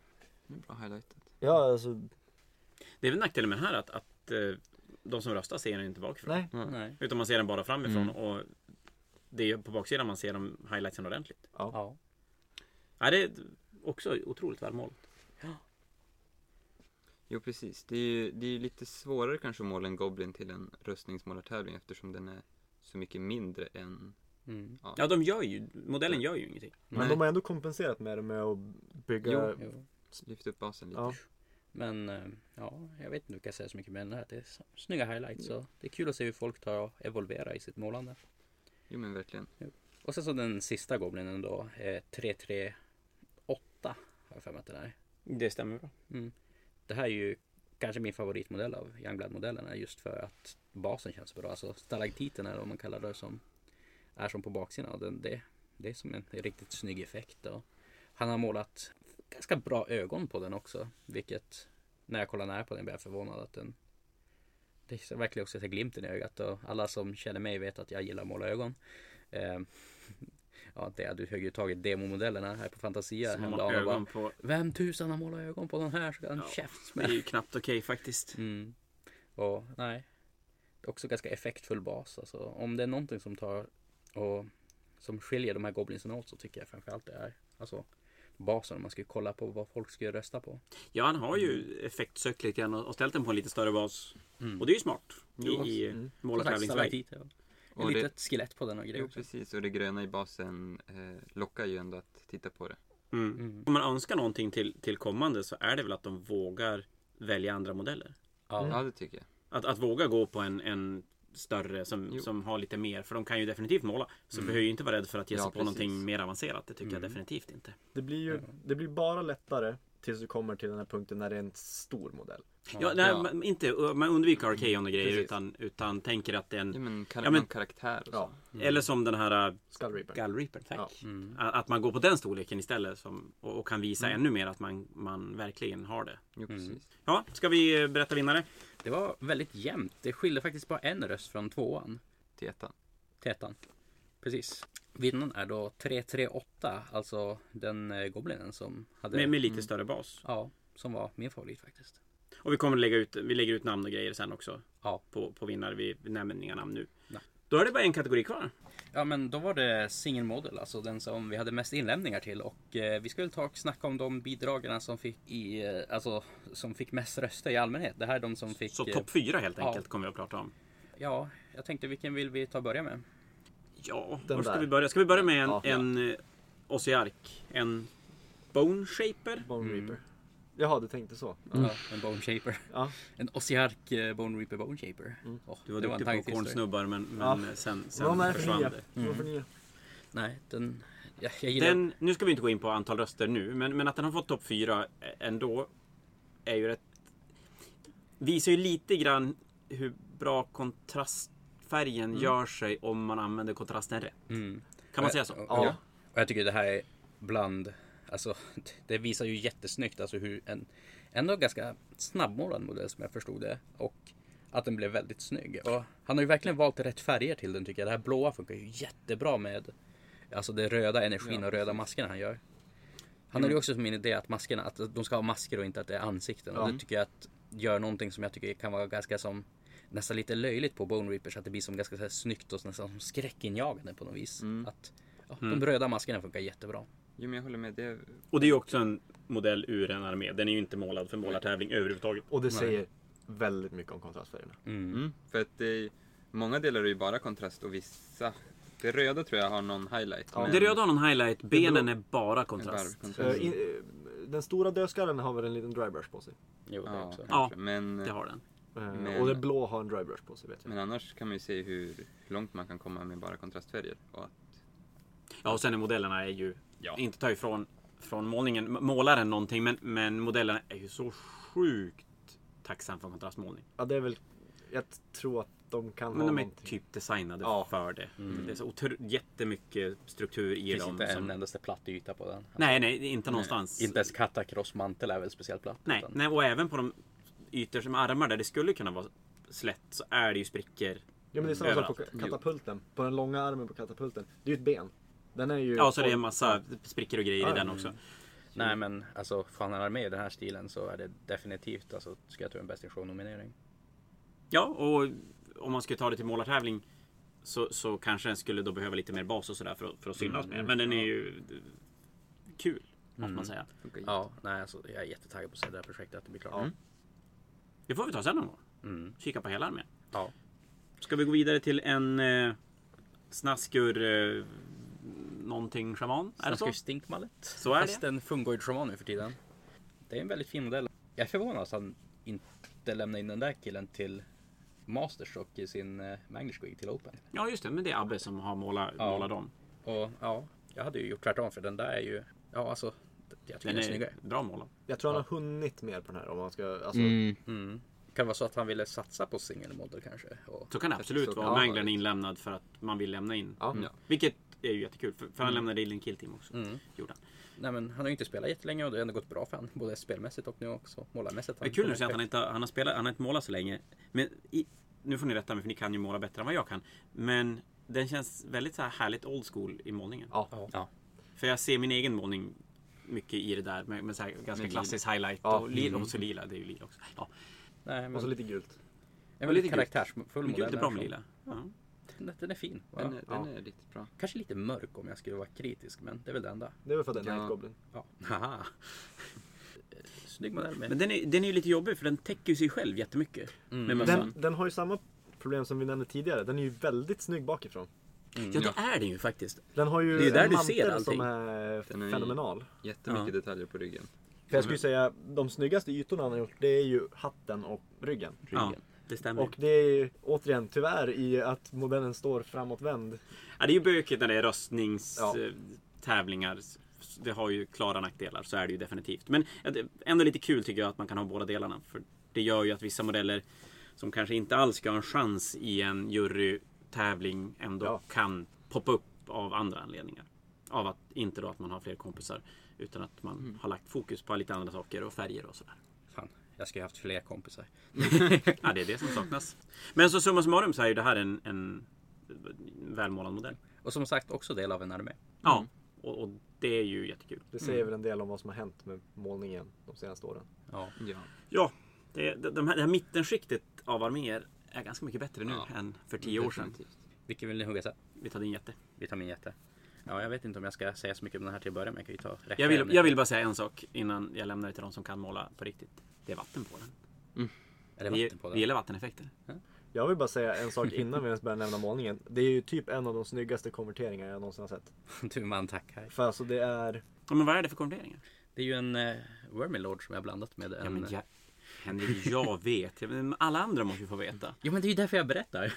det är bra highlightat. ja alltså, Det är väl nackdelen med den här att, att eh, de som röstar ser den inte bakifrån. nej. Mm. Nej. Utan man ser den bara framifrån Mm. och det är ju på baksidan man ser de highlightsen ordentligt. Ja. Ja. Ja, det är också otroligt välmålat. Jo precis. Det är ju det är lite svårare kanske att måla en Goblin till en röstningsmålartävling eftersom den är så mycket mindre än Mm. Ja, de gör ju, modellen gör ju ingenting. Men Nej. de har ändå kompenserat med det med att bygga Jo. Jo. lyft upp basen lite. Ja. Men eh, ja, jag vet inte om jag kan säga så mycket mer än det här. Det är snygga highlights och det är kul att se hur folk tar och evolverar i sitt målande. Jo men verkligen. Och sen så den sista goblinen då, eh, 338 har jag för mig att den är. Det stämmer bra. Mm. Det här är ju kanske min favoritmodell av Youngblood-modellerna just för att basen känns bra. Alltså stalaktiten eller vad man kallar det som är som på baksidan. Den, det, det är som en riktigt snygg effekt. Och han har målat ganska bra ögon på den också. Vilket när jag kollar nära på den blir jag förvånad att den det är verkligen också ser glimten i ögat och alla som känner mig vet att jag gillar att måla ögon. Eh, [LAUGHS] ja, det hade högg ju tagit demomodellerna här på Fantasia Som har häromdagen och bara, ögon på... Vem tusan har målat ögon på den här? Så kan Ja, käft Det är ju knappt okej faktiskt. Mm. Och nej. Det är också ganska effektfull bas. Alltså, om det är någonting som tar och som skiljer de här goblinsen åt så tycker jag framförallt det är alltså basen om man skulle kolla på vad folk skulle rösta på. Ja, han har ju effektsökt lite grann och ställt den på en lite större bas. Mm. Och det är ju smart i, i mm. målartävlingsväg. Ja. Och Ett det, litet skelett på den och grejer jo precis. Och det gröna i basen eh, lockar ju ändå att titta på det. Mm. Mm. Om man önskar någonting till, till kommande så är det väl att de vågar välja andra modeller. Ja. Ja det tycker jag. Att, att våga gå på en, en större som, Jo. som har lite mer. För de kan ju definitivt måla. Så Mm. behöver ju inte vara rädd för att ge Ja, sig på precis. någonting mer avancerat. Det tycker jag Mm. definitivt inte. Det blir ju, det blir bara lättare tills du kommer till den här punkten när det är en stor modell. Ja, nej, Ja. Man, inte, man undviker Arkeon och grejer Precis. utan, utan tänker att det är Ja en... men, kar- Ja, men- karaktär och Ja. så. Eller som den här uh, Skull Reaper. Gall Reaper, tack. Ja. Mm. Att att man går på den storleken istället som, och, och kan visa Mm. ännu mer att man, man verkligen har det. Jo Mm. precis. Ja, ska vi eh, berätta vinnare? Det var väldigt jämnt. Det skilde faktiskt bara en röst från tvåan Till ettan. till ettan. Precis. Vinnaren är då 338, alltså den eh, goblinen som hade Med, med lite Mm. större bas. Ja, som var min favorit faktiskt. Och vi kommer lägga ut, vi lägger ut namn och grejer sen också. Ja. På, på vinnare, vi, nämner inga namn nu. Nej. Då är det bara en kategori kvar. Ja men då var det single model, alltså den som vi hade mest inlämningar till och eh, vi ska väl ta och snacka om de bidragen som fick i, eh, alltså som fick mest röster i allmänhet. Det här är de som fick... Så eh, topp fyra helt ja. enkelt kommer vi att prata om. Ja, jag tänkte vilken vill vi ta och börja med? Ja, Den var ska där. vi börja? Ska vi börja med en, Ja. en eh, Ossiark? En Bone Shaper? Bone Mm. Reaper. Jaha, du tänkte så? Ja, en Bone Shaper. Ja. En Ossiark eh, Bone Reaper Bone Shaper. Mm. Åh, Du var det duktig på kornsnubbar men, men Ja. eh, sen, sen för försvann nya? det. Nya? Nej, den... Jag, jag gillar... Den, nu ska vi inte gå in på antal röster nu, men, men att den har fått topp fyra ändå är ju rätt... visar ju lite grann hur bra kontrastfärgen gör sig om man använder kontrasten rätt. Mm. Kan man säga så? Ja. och jag tycker det här är bland, alltså [LAUGHS] det visar ju jättesnyggt alltså hur en ändå ganska snabbmålad modell som jag förstod det. Och att den blev väldigt snygg. Och han har ju verkligen valt rätt färger till den tycker jag. Det här blåa funkar ju jättebra med Alltså det röda energin Ja, och röda maskerna han gör. Han har ju också som min idé att maskerna, att de ska ha masker och inte att det är ansikten. Och det tycker jag att gör någonting som jag tycker kan vara ganska som nästan lite löjligt på Bone Reapers. Att det blir som ganska så här snyggt och nästan som skräckinjagande på något vis. Mm. Att ja, Mm. de röda maskerna funkar jättebra. Jo, men jag håller med. Det, Och det är ju också en modell ur en armé. Den är ju inte målad för målartävling överhuvudtaget. Och det Nej. säger väldigt mycket om kontrastfärgerna. Mm. mm, för att det, många delar är ju bara kontrast och vissa... Det röda tror jag har någon highlight. Ja. men- Det röda har någon highlight, benen blå- är bara är kontrast. bara kontrast. Eh, in, eh, den stora dödskallen har väl en liten drybrush på sig. Jo, det Ja, också. kanske. Men, Det har den. Eh, Men- Och den blå har en drybrush på sig vet jag. men annars kan man ju se hur, hur långt man kan komma med bara kontrastfärger. Och att, Ja, och sen är modellerna är ju, Ja. inte ta ifrån från målningen, målaren någonting, men, men modellerna är ju så sjukt tacksam för kontrastmålning. Ja, det är väl... Jag tror att de kan Men ha de är någonting. typ designade Ja. för det. Mm. Det är så otro- jättemycket struktur Det i finns dem. inte som- en endaste platt yta på den. Nej, nej, inte någonstans. Inte ens Katakross mantel är väl speciellt platt. Nej, utan- nej, och även på de ytor som armar där det skulle kunna vara slätt så är det ju sprickor. Ja men det är samma sak på katapulten. På den långa armen på katapulten. Det är ju ett ben. Den är ju... Ja, så det är en massa sprickor och grejer Ja, i den också. Nej men alltså får han med i den här stilen så är det definitivt alltså, ska jag tro en Best in Show nominering. Ja, och om man skulle ta det till målartävling så, så kanske den skulle då behöva lite mer bas och sådär för, att- för att synas Mm, mer. Men den är ju kul, måste Mm. man säga. Ja, nej alltså jag är jättetaggad på att se det här projektet att det blir klart. Mm. Det får vi ta sen någon gång. Mm. Kika på hela armén. Ja. Ska vi gå vidare till en eh, snaskur eh, någonting shaman? Så? Snaskar stinkmallet. Så är Fast det. en fungoid shaman nu för tiden. Det är en väldigt fin modell. Jag är förvånad att han inte lämnade in den där killen till Masters och i sin uh, Magnersquig till Open. Ja, just det. Men det är Abbe som har målat, Ja. målat dem. Och ja, jag hade ju gjort tvärtom för den där är ju, ja alltså, jag tycker Den den är snyggare. bra målad. Jag tror han har hunnit mer på den här om man ska... Alltså, Mm. Kan det vara så att han ville satsa på singelmodell kanske? Och, Så kan det absolut vara. kan om Manglern är inlämnad för att man vill lämna in. Ja. Ja. Vilket är ju jättekul. För, för han lämnade in en killteam också. mm. Gjorde han. Nej men han har ju inte spelat jättelänge och det har ändå gått bra för han. Både spelmässigt och nu också målarmässigt. Det är kul nu att se att han inte han har spelat, han har inte målat så länge. Men i, nu får ni rätta mig för ni kan ju måla bättre än vad jag kan. Men den känns väldigt så här härligt old school i målningen. Ja. Ja. För jag ser min egen målning mycket i det där med, med så här ganska Med klassisk highlight Ja. och lila. Mm. Och så lila, det är ju lila också. Ja. Nej, men, Och så lite gult. en väldigt lite gult. karaktärsfull modell. det är bra med lila. Ja. Den, den är fin. Den, Ja. den är riktigt bra. Kanske lite mörk om jag skulle vara kritisk men det är väl det enda. Det är väl för att det är Ja. Night Goblin. Ja. [LAUGHS] Haha. Snygg modell med. Men den är, den är ju lite jobbig för den täcker ju sig själv jättemycket. Mm. Med mössan. Den, den har ju samma problem som vi nämnde tidigare. Den är ju väldigt snygg bakifrån. Mm. Ja, det är den ju faktiskt. Den har ju Det är där en du ser allting. som är Den är fenomenal. Jättemycket Ja. detaljer på ryggen. För jag skulle säga, de snyggaste ytorna han har gjort, det är ju hatten och ryggen. Ja, det stämmer. Och det är ju återigen tyvärr i att modellen står framåtvänd. Ja, det är ju bökigt när det är Ja. röstningstävlingar. Det har ju klara nackdelar, så är det ju definitivt. Men ja, ändå lite kul tycker jag att man kan ha båda delarna. För det gör ju att vissa modeller som kanske inte alls ska ha en chans i en jurytävling ändå Ja. kan poppa upp av andra anledningar. Av att, inte då att man har fler kompisar, utan att man Mm. har lagt fokus på lite andra saker och färger och sådär. Fan, jag skulle ha haft fler kompisar. [LAUGHS] Ja, det är det som saknas. Men så summa summarum så är ju det här en, en välmålad modell. Och som sagt också del av en armé. Ja, och, och det är ju jättekul. Det säger väl en del om vad som har hänt med målningen de senaste åren. Ja. Ja. Ja, det, det, de här, det här mittenskiktet av arméer är ganska mycket bättre nu Ja, än för tio år sedan. Vilken vill ni hugga sen? Vi tar din jätte. Vi tar min jätte. Ja, jag vet inte om jag ska säga så mycket om den här till att börja med. Jag kan ju ta Jag vill, jag vill bara säga en sak innan jag lämnar det till de som kan måla på riktigt. Det är vatten på den. Är det Vi, vatten på vi den? gillar vatteneffekter. Jag vill bara säga en sak innan vi ens börjar nämna målningen. Det är ju typ en av de snyggaste konverteringar jag någonsin har sett. [LAUGHS] Du man tackar. För alltså det är... Ja, men vad är det för konverteringar? Det är ju en uh, Vermilord som jag har blandat med en... Ja, men jag, Henrik, jag vet. Men Alla andra måste ju få veta. Jo men det är ju därför jag berättar.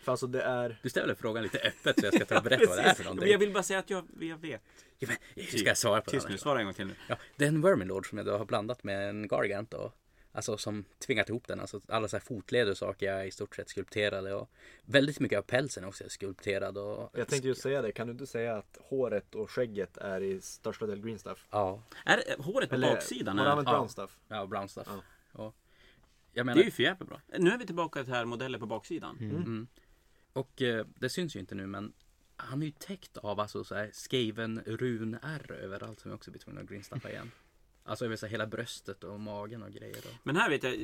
För alltså det är... Du ställer frågan lite öppet så jag ska ta och berätta vad det är för Men jag någonting. vill bara säga att jag, jag vet. Ja, men, ska jag svara på Tyst nu, svara en gång till nu. Ja, det är en Vermilord som jag då har blandat med en Gargant och Alltså som tvingat ihop den. Alltså alla så här fotleder och saker är i stort sett skulpterade och väldigt mycket av pälsen också är skulpterad och Jag tänkte ju säga det, kan du inte säga att håret och skägget är i största del green stuff? Ja, Är är håret på baksidan? Har du Är, använt Ja. brown stuff? ja brown stuff. Ja. Och, jag det menar, är ju för jävla bra. Nu är vi tillbaka till här modeller på baksidan. Mm. Och eh, det syns ju inte nu men han är ju täckt av alltså så här skaven runär överallt som jag också blir tvungen att greenstaffa igen. Alltså över så hela bröstet och magen och grejer. Och... Men här vet jag, eh,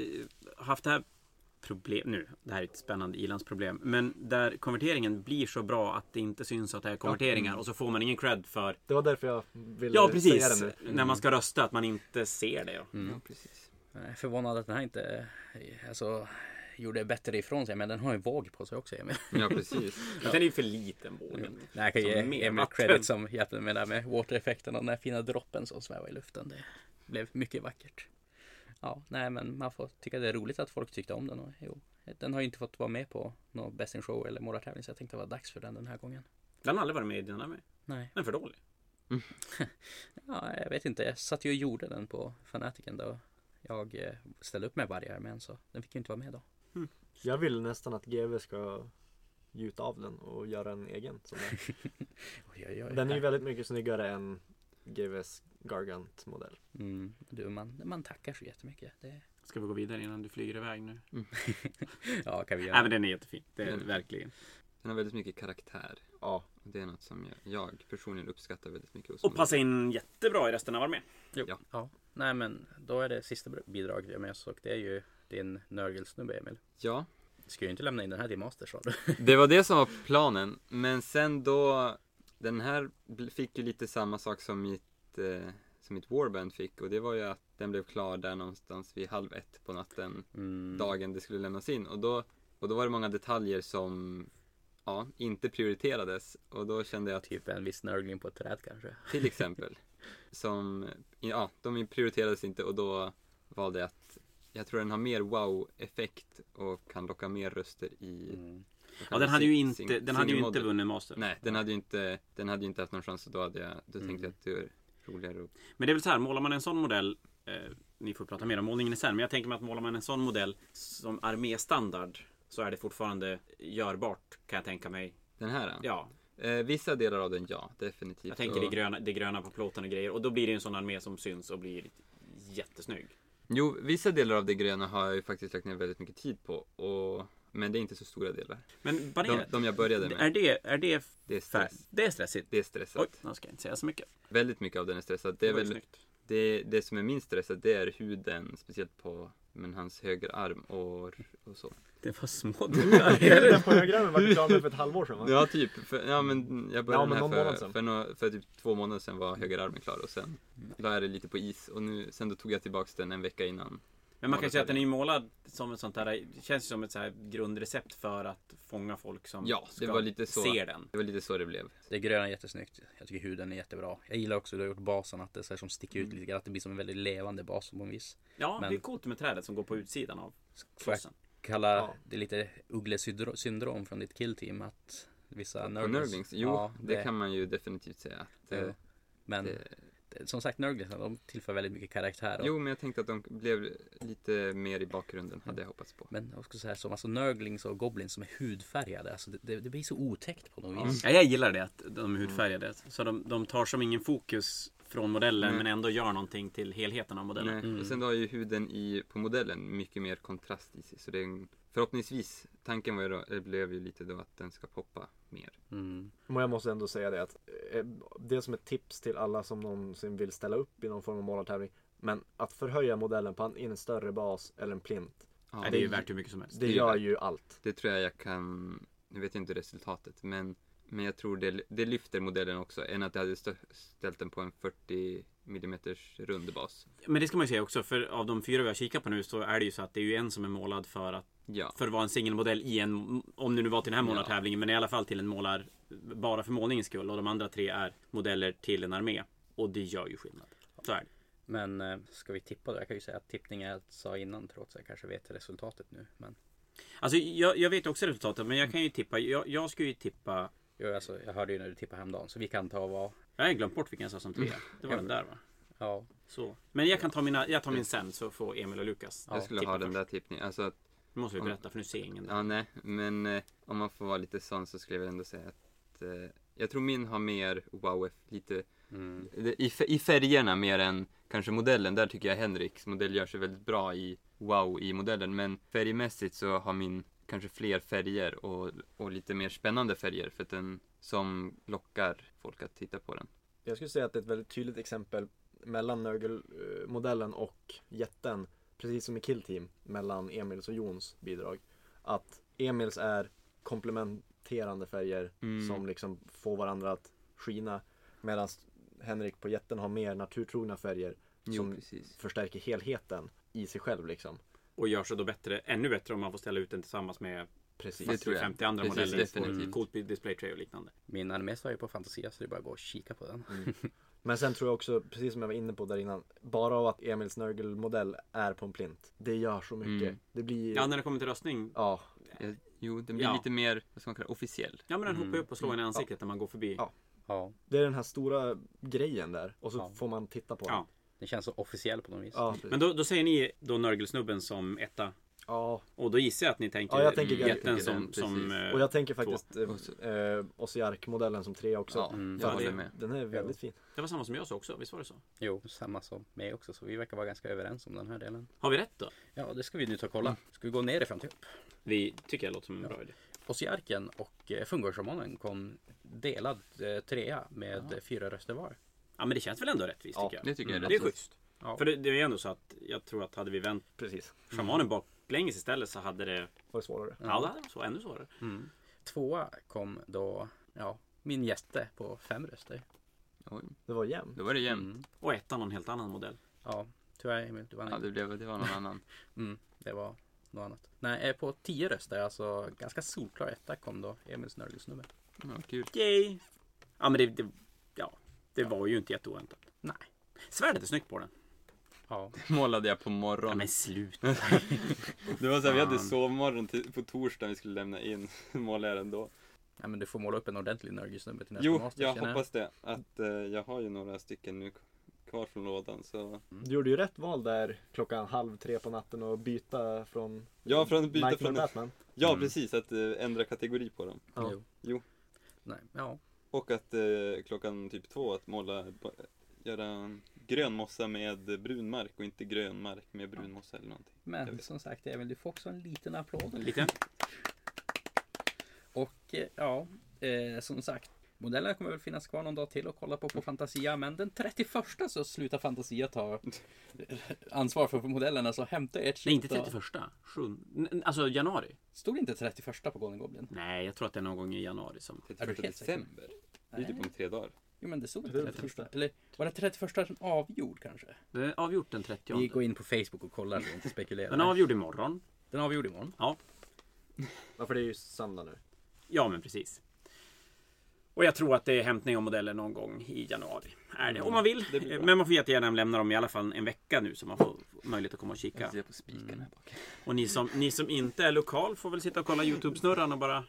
haft det här problem nu. Det här är ett spännande ilandsproblem. Men där konverteringen blir så bra att det inte syns att det är konverteringar och så får man ingen cred för Det var därför jag ville Ja säga precis, det nu. när man ska rösta att man inte ser det. Mm. Ja, precis. Jag är förvånad att den här inte alltså, gjorde bättre ifrån sig men den har ju våg på sig också Emil. Ja, precis. [LAUGHS] Den är ju för liten bågen. Nej, jag kan ge Emil credit som hjälpte mig där med water-effekten och den här fina droppen som svävar i luften. Det blev mycket vackert. Ja, nej men man får tycka det är roligt att folk tyckte om den. Och, jo, den har ju inte fått vara med på någon Best in Show eller målartävling så jag tänkte det var dags för den den här gången. Den har aldrig varit med i dina med. Nej, Den är för dålig. [LAUGHS] ja, jag vet inte. Jag satt ju och gjorde den på Fanaticen då jag eh, ställde upp med varje armén så den fick ju inte vara med då. [LAUGHS] Jag vill nästan att GV ska gjuta av den och göra en egen. Sån där. [LAUGHS] Oj, oj, oj. Den är ju väldigt mycket snyggare än GVs Gargant modell. Mm, du, man, man tackar så jättemycket. Det, Ska vi gå vidare innan du flyger iväg nu? [LAUGHS] ja, kan vi göra. Nej men den är jättefin. Det är Mm. verkligen. Den har väldigt mycket karaktär. Ja, det är något som jag, jag personligen uppskattar väldigt mycket Och passar in jättebra i resten av armén. Jo, Ja. ja. Nej men då är det sista bidraget jag med oss och det är ju din nörgelsnubbe Emil. Ja, Du ska ju inte lämna in den här till Master sa du. det var det som var planen. Men sen då, den här fick ju lite samma sak som mitt, eh, som mitt Warband fick. Och det var ju att den blev klar där någonstans vid halv ett på natten. Mm. dagen det skulle lämnas in. Och då, och då var det många detaljer som ja, inte prioriterades. Och då kände jag att Typ en viss nörgling på ett träd kanske. till exempel, [LAUGHS] som, ja, de prioriterades inte och då valde jag att jag tror den har mer wow-effekt och kan locka mer röster i Mm. Ja, den hade ju inte, sing- den hade ju inte vunnit Master. Nej, den hade ju inte, den hade ju inte haft någon chans och då hade jag, då Mm. tänkte jag att det är roligare att Men det är väl så här, målar man en sån modell eh, Ni får prata mer om målningen sen Men jag tänker mig att målar man en sån modell Som arméstandard Så är det fortfarande görbart Kan jag tänka mig Den här? Ja, Eh, vissa delar av den, ja, definitivt. jag tänker och, det gröna, det gröna på plåten och grejer Och då blir det en sån armé som syns och blir jättesnygg Jo, vissa delar av det gröna har jag ju faktiskt lagt ner väldigt mycket tid på. Och, men det är inte så stora delar. Men vad De, är de jag började med. Är det, är det, Det är stress. det är stressigt? Det är stressat. Oj, nu ska jag inte säga så mycket Väldigt mycket av den är stressad. Det, är väl, det, det som är minst stressat det är huden, speciellt på men, hans höger arm och, och så. Det var små [LAUGHS] den på diagrammet var klar med för ett halvår sedan va? Ja, typ. För, ja, men jag Ja, började men den här för, för, nå- för typ två månader sedan var höger armen klar och sen la jag det lite på is och nu, sen då tog jag tillbaks den en vecka innan. Men man kan ju säga att den är ju målad som ett sånt där Det känns som ett så här grundrecept för att fånga folk som Ja, det ska var lite så. ser den Det var lite så det blev. Det gröna är jättesnyggt. Jag tycker huden är jättebra. Jag gillar också hur du har gjort basen att det är så här som sticker ut lite grann. Att det blir som en väldigt levande bas på en vis. Ja, Men- det är coolt med trädet som går på utsidan av klossen. kalla Ja. det lite ugglesyndrom från ditt killteam att vissa Nurglings? Jo, Ja, det, kan man ju definitivt säga. Eh, Men det, det, som sagt nörglingsarna de tillför väldigt mycket karaktär. Och, jo, men jag tänkte att de blev lite mer i bakgrunden, hade jag hoppats på. Men också så här som alltså nörglings och goblins som är hudfärgade. Alltså det, det, det blir så otäckt på något vis. Ja, jag gillar det att de är hudfärgade. Så de, de tar som ingen fokus från modellen Nej. men ändå gör någonting till helheten av modellen. Nej. Mm. Och sen har ju huden i, på modellen mycket mer kontrast i sig. Så det är en, förhoppningsvis, tanken var ju då, det blev ju lite då att den ska poppa mer. Mm. Men jag måste ändå säga det att eh, det som ett tips till alla som någonsin vill ställa upp i någon form av målartävling. Men att förhöja modellen på en, i en större bas eller en plint. Ja, Nej, det är ju värt hur mycket som helst. Det Det är gör ju allt. Det tror jag jag kan, nu vet jag inte resultatet, men, men jag tror det, det lyfter modellen också. Än att jag hade stö, ställt den på en 40 mm rund bas. Men det ska man ju säga också, för av de fyra vi har kikat på nu så är det ju så att det är ju en som är målad för att Ja, för att vara en singelmodell i en, om det nu var till den här Ja. målartävlingen, men i alla fall till en målar bara för målningens skull. Och de andra tre är modeller till en armé. Och det gör ju skillnad. Så är det. Men eh, ska vi tippa då? Jag kan ju säga att tippning är jag sa innan trots att jag kanske vet resultatet nu. Men Alltså jag, jag vet också resultatet, men jag kan ju tippa. Jag, jag ska ju tippa. jo, alltså, jag hörde ju när du tippade häromdagen så vi kan ta vara Jag har glömt bort vilken jag sa som trea. Det var den där va? Ja, Så. Men jag kan ta, mina, jag tar min sen så får Emil och Lukas Jag skulle ha den först. där tippningen. Alltså att, Nu måste vi Om- berätta för nu ser ingen. ja nej, men eh, om man får vara lite sån så skulle jag väl ändå säga att eh, jag tror min har mer wow, lite mm. det- i, i färgerna mer än kanske modellen. Där tycker jag Henriks modell gör sig väldigt bra i wow i modellen. Men färgmässigt så har min kanske fler färger och, och lite mer spännande färger för att den som lockar folk att titta på den. Jag skulle säga att det är ett väldigt tydligt exempel mellan Nurgle-modellen och jätten. Precis som i Kill Team mellan Emils och Jons bidrag. Att Emils är komplementerande färger Mm. som liksom får varandra att skina. Medan Henrik på jätten har mer naturtrogna färger Jo, som precis. förstärker helheten i sig själv liksom. Och gör sig då bättre, ännu bättre om man får ställa ut den tillsammans med Precis. Det tror jag. 50 andra Precis, modeller. definitivt. Coolt display tray och liknande. Min armé står ju på Fantasia så det är bara att gå och kika på den. [LAUGHS] Men sen tror jag också, precis som jag var inne på där innan, bara av att Emils Nurgle-modell är på en plint. Det gör så mycket. Mm. Det blir... Ja, när det kommer till röstning. ja, Eh, Jo, den blir Ja. lite mer, vad ska man kalla det, officiell. Ja, men den Mm. hoppar upp och slår en i ansiktet när man går förbi. Ja. Ja, Det är den här stora grejen där och så Ja. får man titta på Ja. den. det känns så officiell på något vis. Ja. Men då, då säger ni då Nörgelsnubben som etta. Ja. Och då gissar jag att ni tänker Ja, jag tänker jätten Gary. som, Precis. som eh, Och jag tänker faktiskt så- eh, eh, Osiark-modellen som tre också. Ja, Mm. jag Ja, håller det- med. Den är väldigt fin. Det var samma som jag sa också, visst var det så? Jo, samma som mig också. Så vi verkar vara ganska överens om den här delen. Har vi rätt då? Ja, det ska vi nu ta och kolla. Ska vi gå nerifrån till upp? Vi tycker jag låter som en bra idé. Ossiarken och eh, Fungorshamanen kom delad trea med eh, fyra röster var. Ja men det känns väl ändå rättvist Ja, tycker jag. Det tycker jag är Det är schysst. Ja. För det, det är ändå så att jag tror att hade vi vänt Precis. shamanen baklänges istället så hade det, Var det svårare? ja, det hade varit så, ännu svårare. Mm. Tvåa kom då, ja, min gäste på fem röster. Oj, Det var jämnt. då var det jämnt. Mm. Och ettan någon helt annan modell. Ja, tyvärr Emil, du vann Ja, inte. det, blev, det var någon annan. [LAUGHS] Mm, det var något annat. Nej, eh, på tio röster, alltså ganska solklar etta kom då Emils Nörgelsnubbe. Ja, kul. Yay! Ja men det, det, ja, det var ju inte jätteoväntat. Nej. Svärdet är snyggt på den. Ja, [LAUGHS] Målade jag på Ja morgonen. men slut. [LAUGHS] Det var så här, vi hade sovmorgon till, på torsdagen vi skulle lämna in. [LAUGHS] Målade jag den då. Nej, men du får måla upp en ordentlig Nörgelsnubbe till nästa Jo, master, jag hoppas det. Att eh, jag har ju några stycken nu kvar från lådan. Så. Du gjorde ju rätt val där klockan halv tre på natten och byta från Ja, från att byta från... Batman. Ja, Mm. precis. Att eh, ändra kategori på dem. Ja. Jo. Jo. Nej, ja. Och att eh, klockan typ två att måla, ba- göra grön mossa med brun mark och inte grön mark med brun mossa eller någonting. Jag Men vet. som sagt Emil, du får också en liten applåd. Lite. [LAUGHS] Och eh, ja, eh, som sagt. Modellerna kommer väl finnas kvar någon dag till och kolla på på Fantasia. Men den 31 så slutar Fantasia ta [LAUGHS] ansvar för modellerna. Så hämta ert Nej inte shit och- 31. Sjun... n- Alltså januari. Stod det inte 31 på Golden Goblin? Nej jag tror att det är någon gång i januari som... 31 helt säker? december. Det är typ om tre dagar. Jo men det stod Det inte är det 31. första. Eller var det 31 som avgjord kanske? Det är avgjort den 30. Vi går in på Facebook och kollar så vi inte spekulerar. Den är avgjord imorgon. Den är avgjord imorgon. Ja. Ja, för det är ju söndag nu. Ja men precis. Och jag tror att det är hämtning av modeller någon gång i januari. Är det, om man vill. Men man får jättegärna lämna dem i alla fall en vecka nu så man får möjlighet att komma och Jag kika. ser på spiken här bak. Och ni som, ni som inte är lokal får väl sitta och kolla Youtube-snurran och bara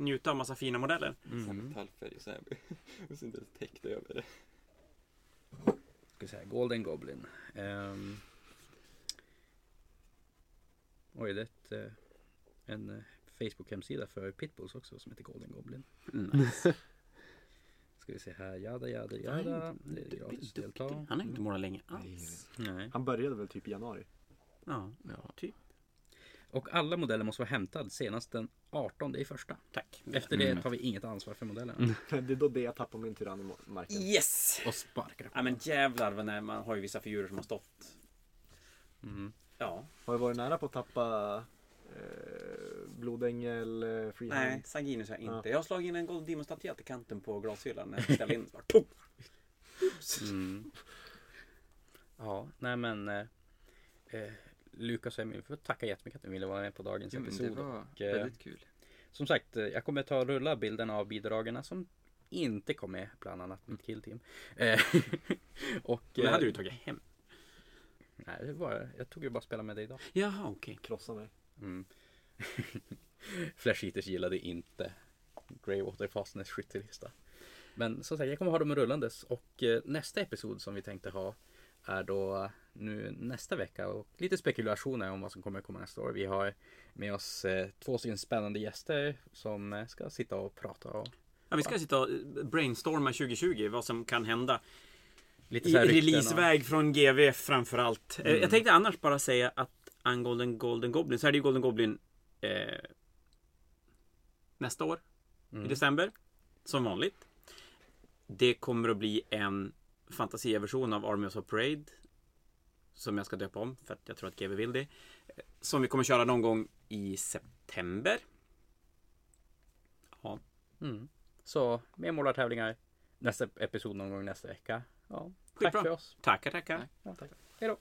njuta av massa fina modeller. Mm. Metallfärg och så här. [LAUGHS] Och så inte ens täckt över det. Ska vi säga Golden Goblin. Ehm. Oj, det är ett, eh, en eh, Facebook-hemsida för Pitbulls också som heter Golden Goblin. Mm. [LAUGHS] Ska vi se här, jada jada jada. Det är gratis att delta. Han har inte målat länge alls. Nej. Han började väl typ i januari. Ja, typ. Och alla modeller måste vara hämtad senast den 18 i första. Tack. Efter det tar vi inget ansvar för modellerna. [LAUGHS] Det är då det jag tappar min tyrann i marken. Yes! Och sparkar på. Ja men jävlar vad när man har ju vissa figurer som har stått. Mm. Ja. Har jag varit nära på att tappa eh, Blodängel, eh, Freehand? Nej, Sanguinus har jag inte. Ja. Jag har slagit in en Golden Demon-statyett i kanten på glashyllan när jag [LAUGHS] ställde in. Bara! Mm. Ja, nej men eh, eh, Lukas och Emil, får tacka jättemycket att ni ville vara med på dagens Jo, episod. det var och, eh, väldigt kul. Som sagt, eh, jag kommer ta och rulla bilderna av bidragen som inte kom med, bland annat mitt killteam. Eh, [LAUGHS] och, Det hade du tagit hem. Nej, det var, jag tog ju bara spela med dig idag. Jaha, okej. Krossa mig. Mm. [LAUGHS] Flash Eaters gillade inte Greywater Fastness skyttelista. Men som sagt, jag kommer ha dem rullandes och nästa episod som vi tänkte ha är då nu nästa vecka och lite spekulationer om vad som kommer komma nästa år. Vi har med oss eh, två stycken spännande gäster som eh, ska sitta och prata och Ja, vi ska sitta och brainstorma 2020 vad som kan hända. lite I rykten och- releaseväg från GV framförallt. Eh, Mm. Jag tänkte annars bara säga att angående Golden Goblin så är det ju Golden Goblin eh, nästa år i Mm. december. Som vanligt. Det kommer att bli en fantasiversion av Army of Parade. Som jag ska döpa om för att jag tror att GV vill det. Som vi kommer köra någon gång i september. Ja, Mm. Så mer målartävlingar nästa episod någon gång nästa vecka. Ja, tack för oss. tackar tackar. Ja, tack. Hej då.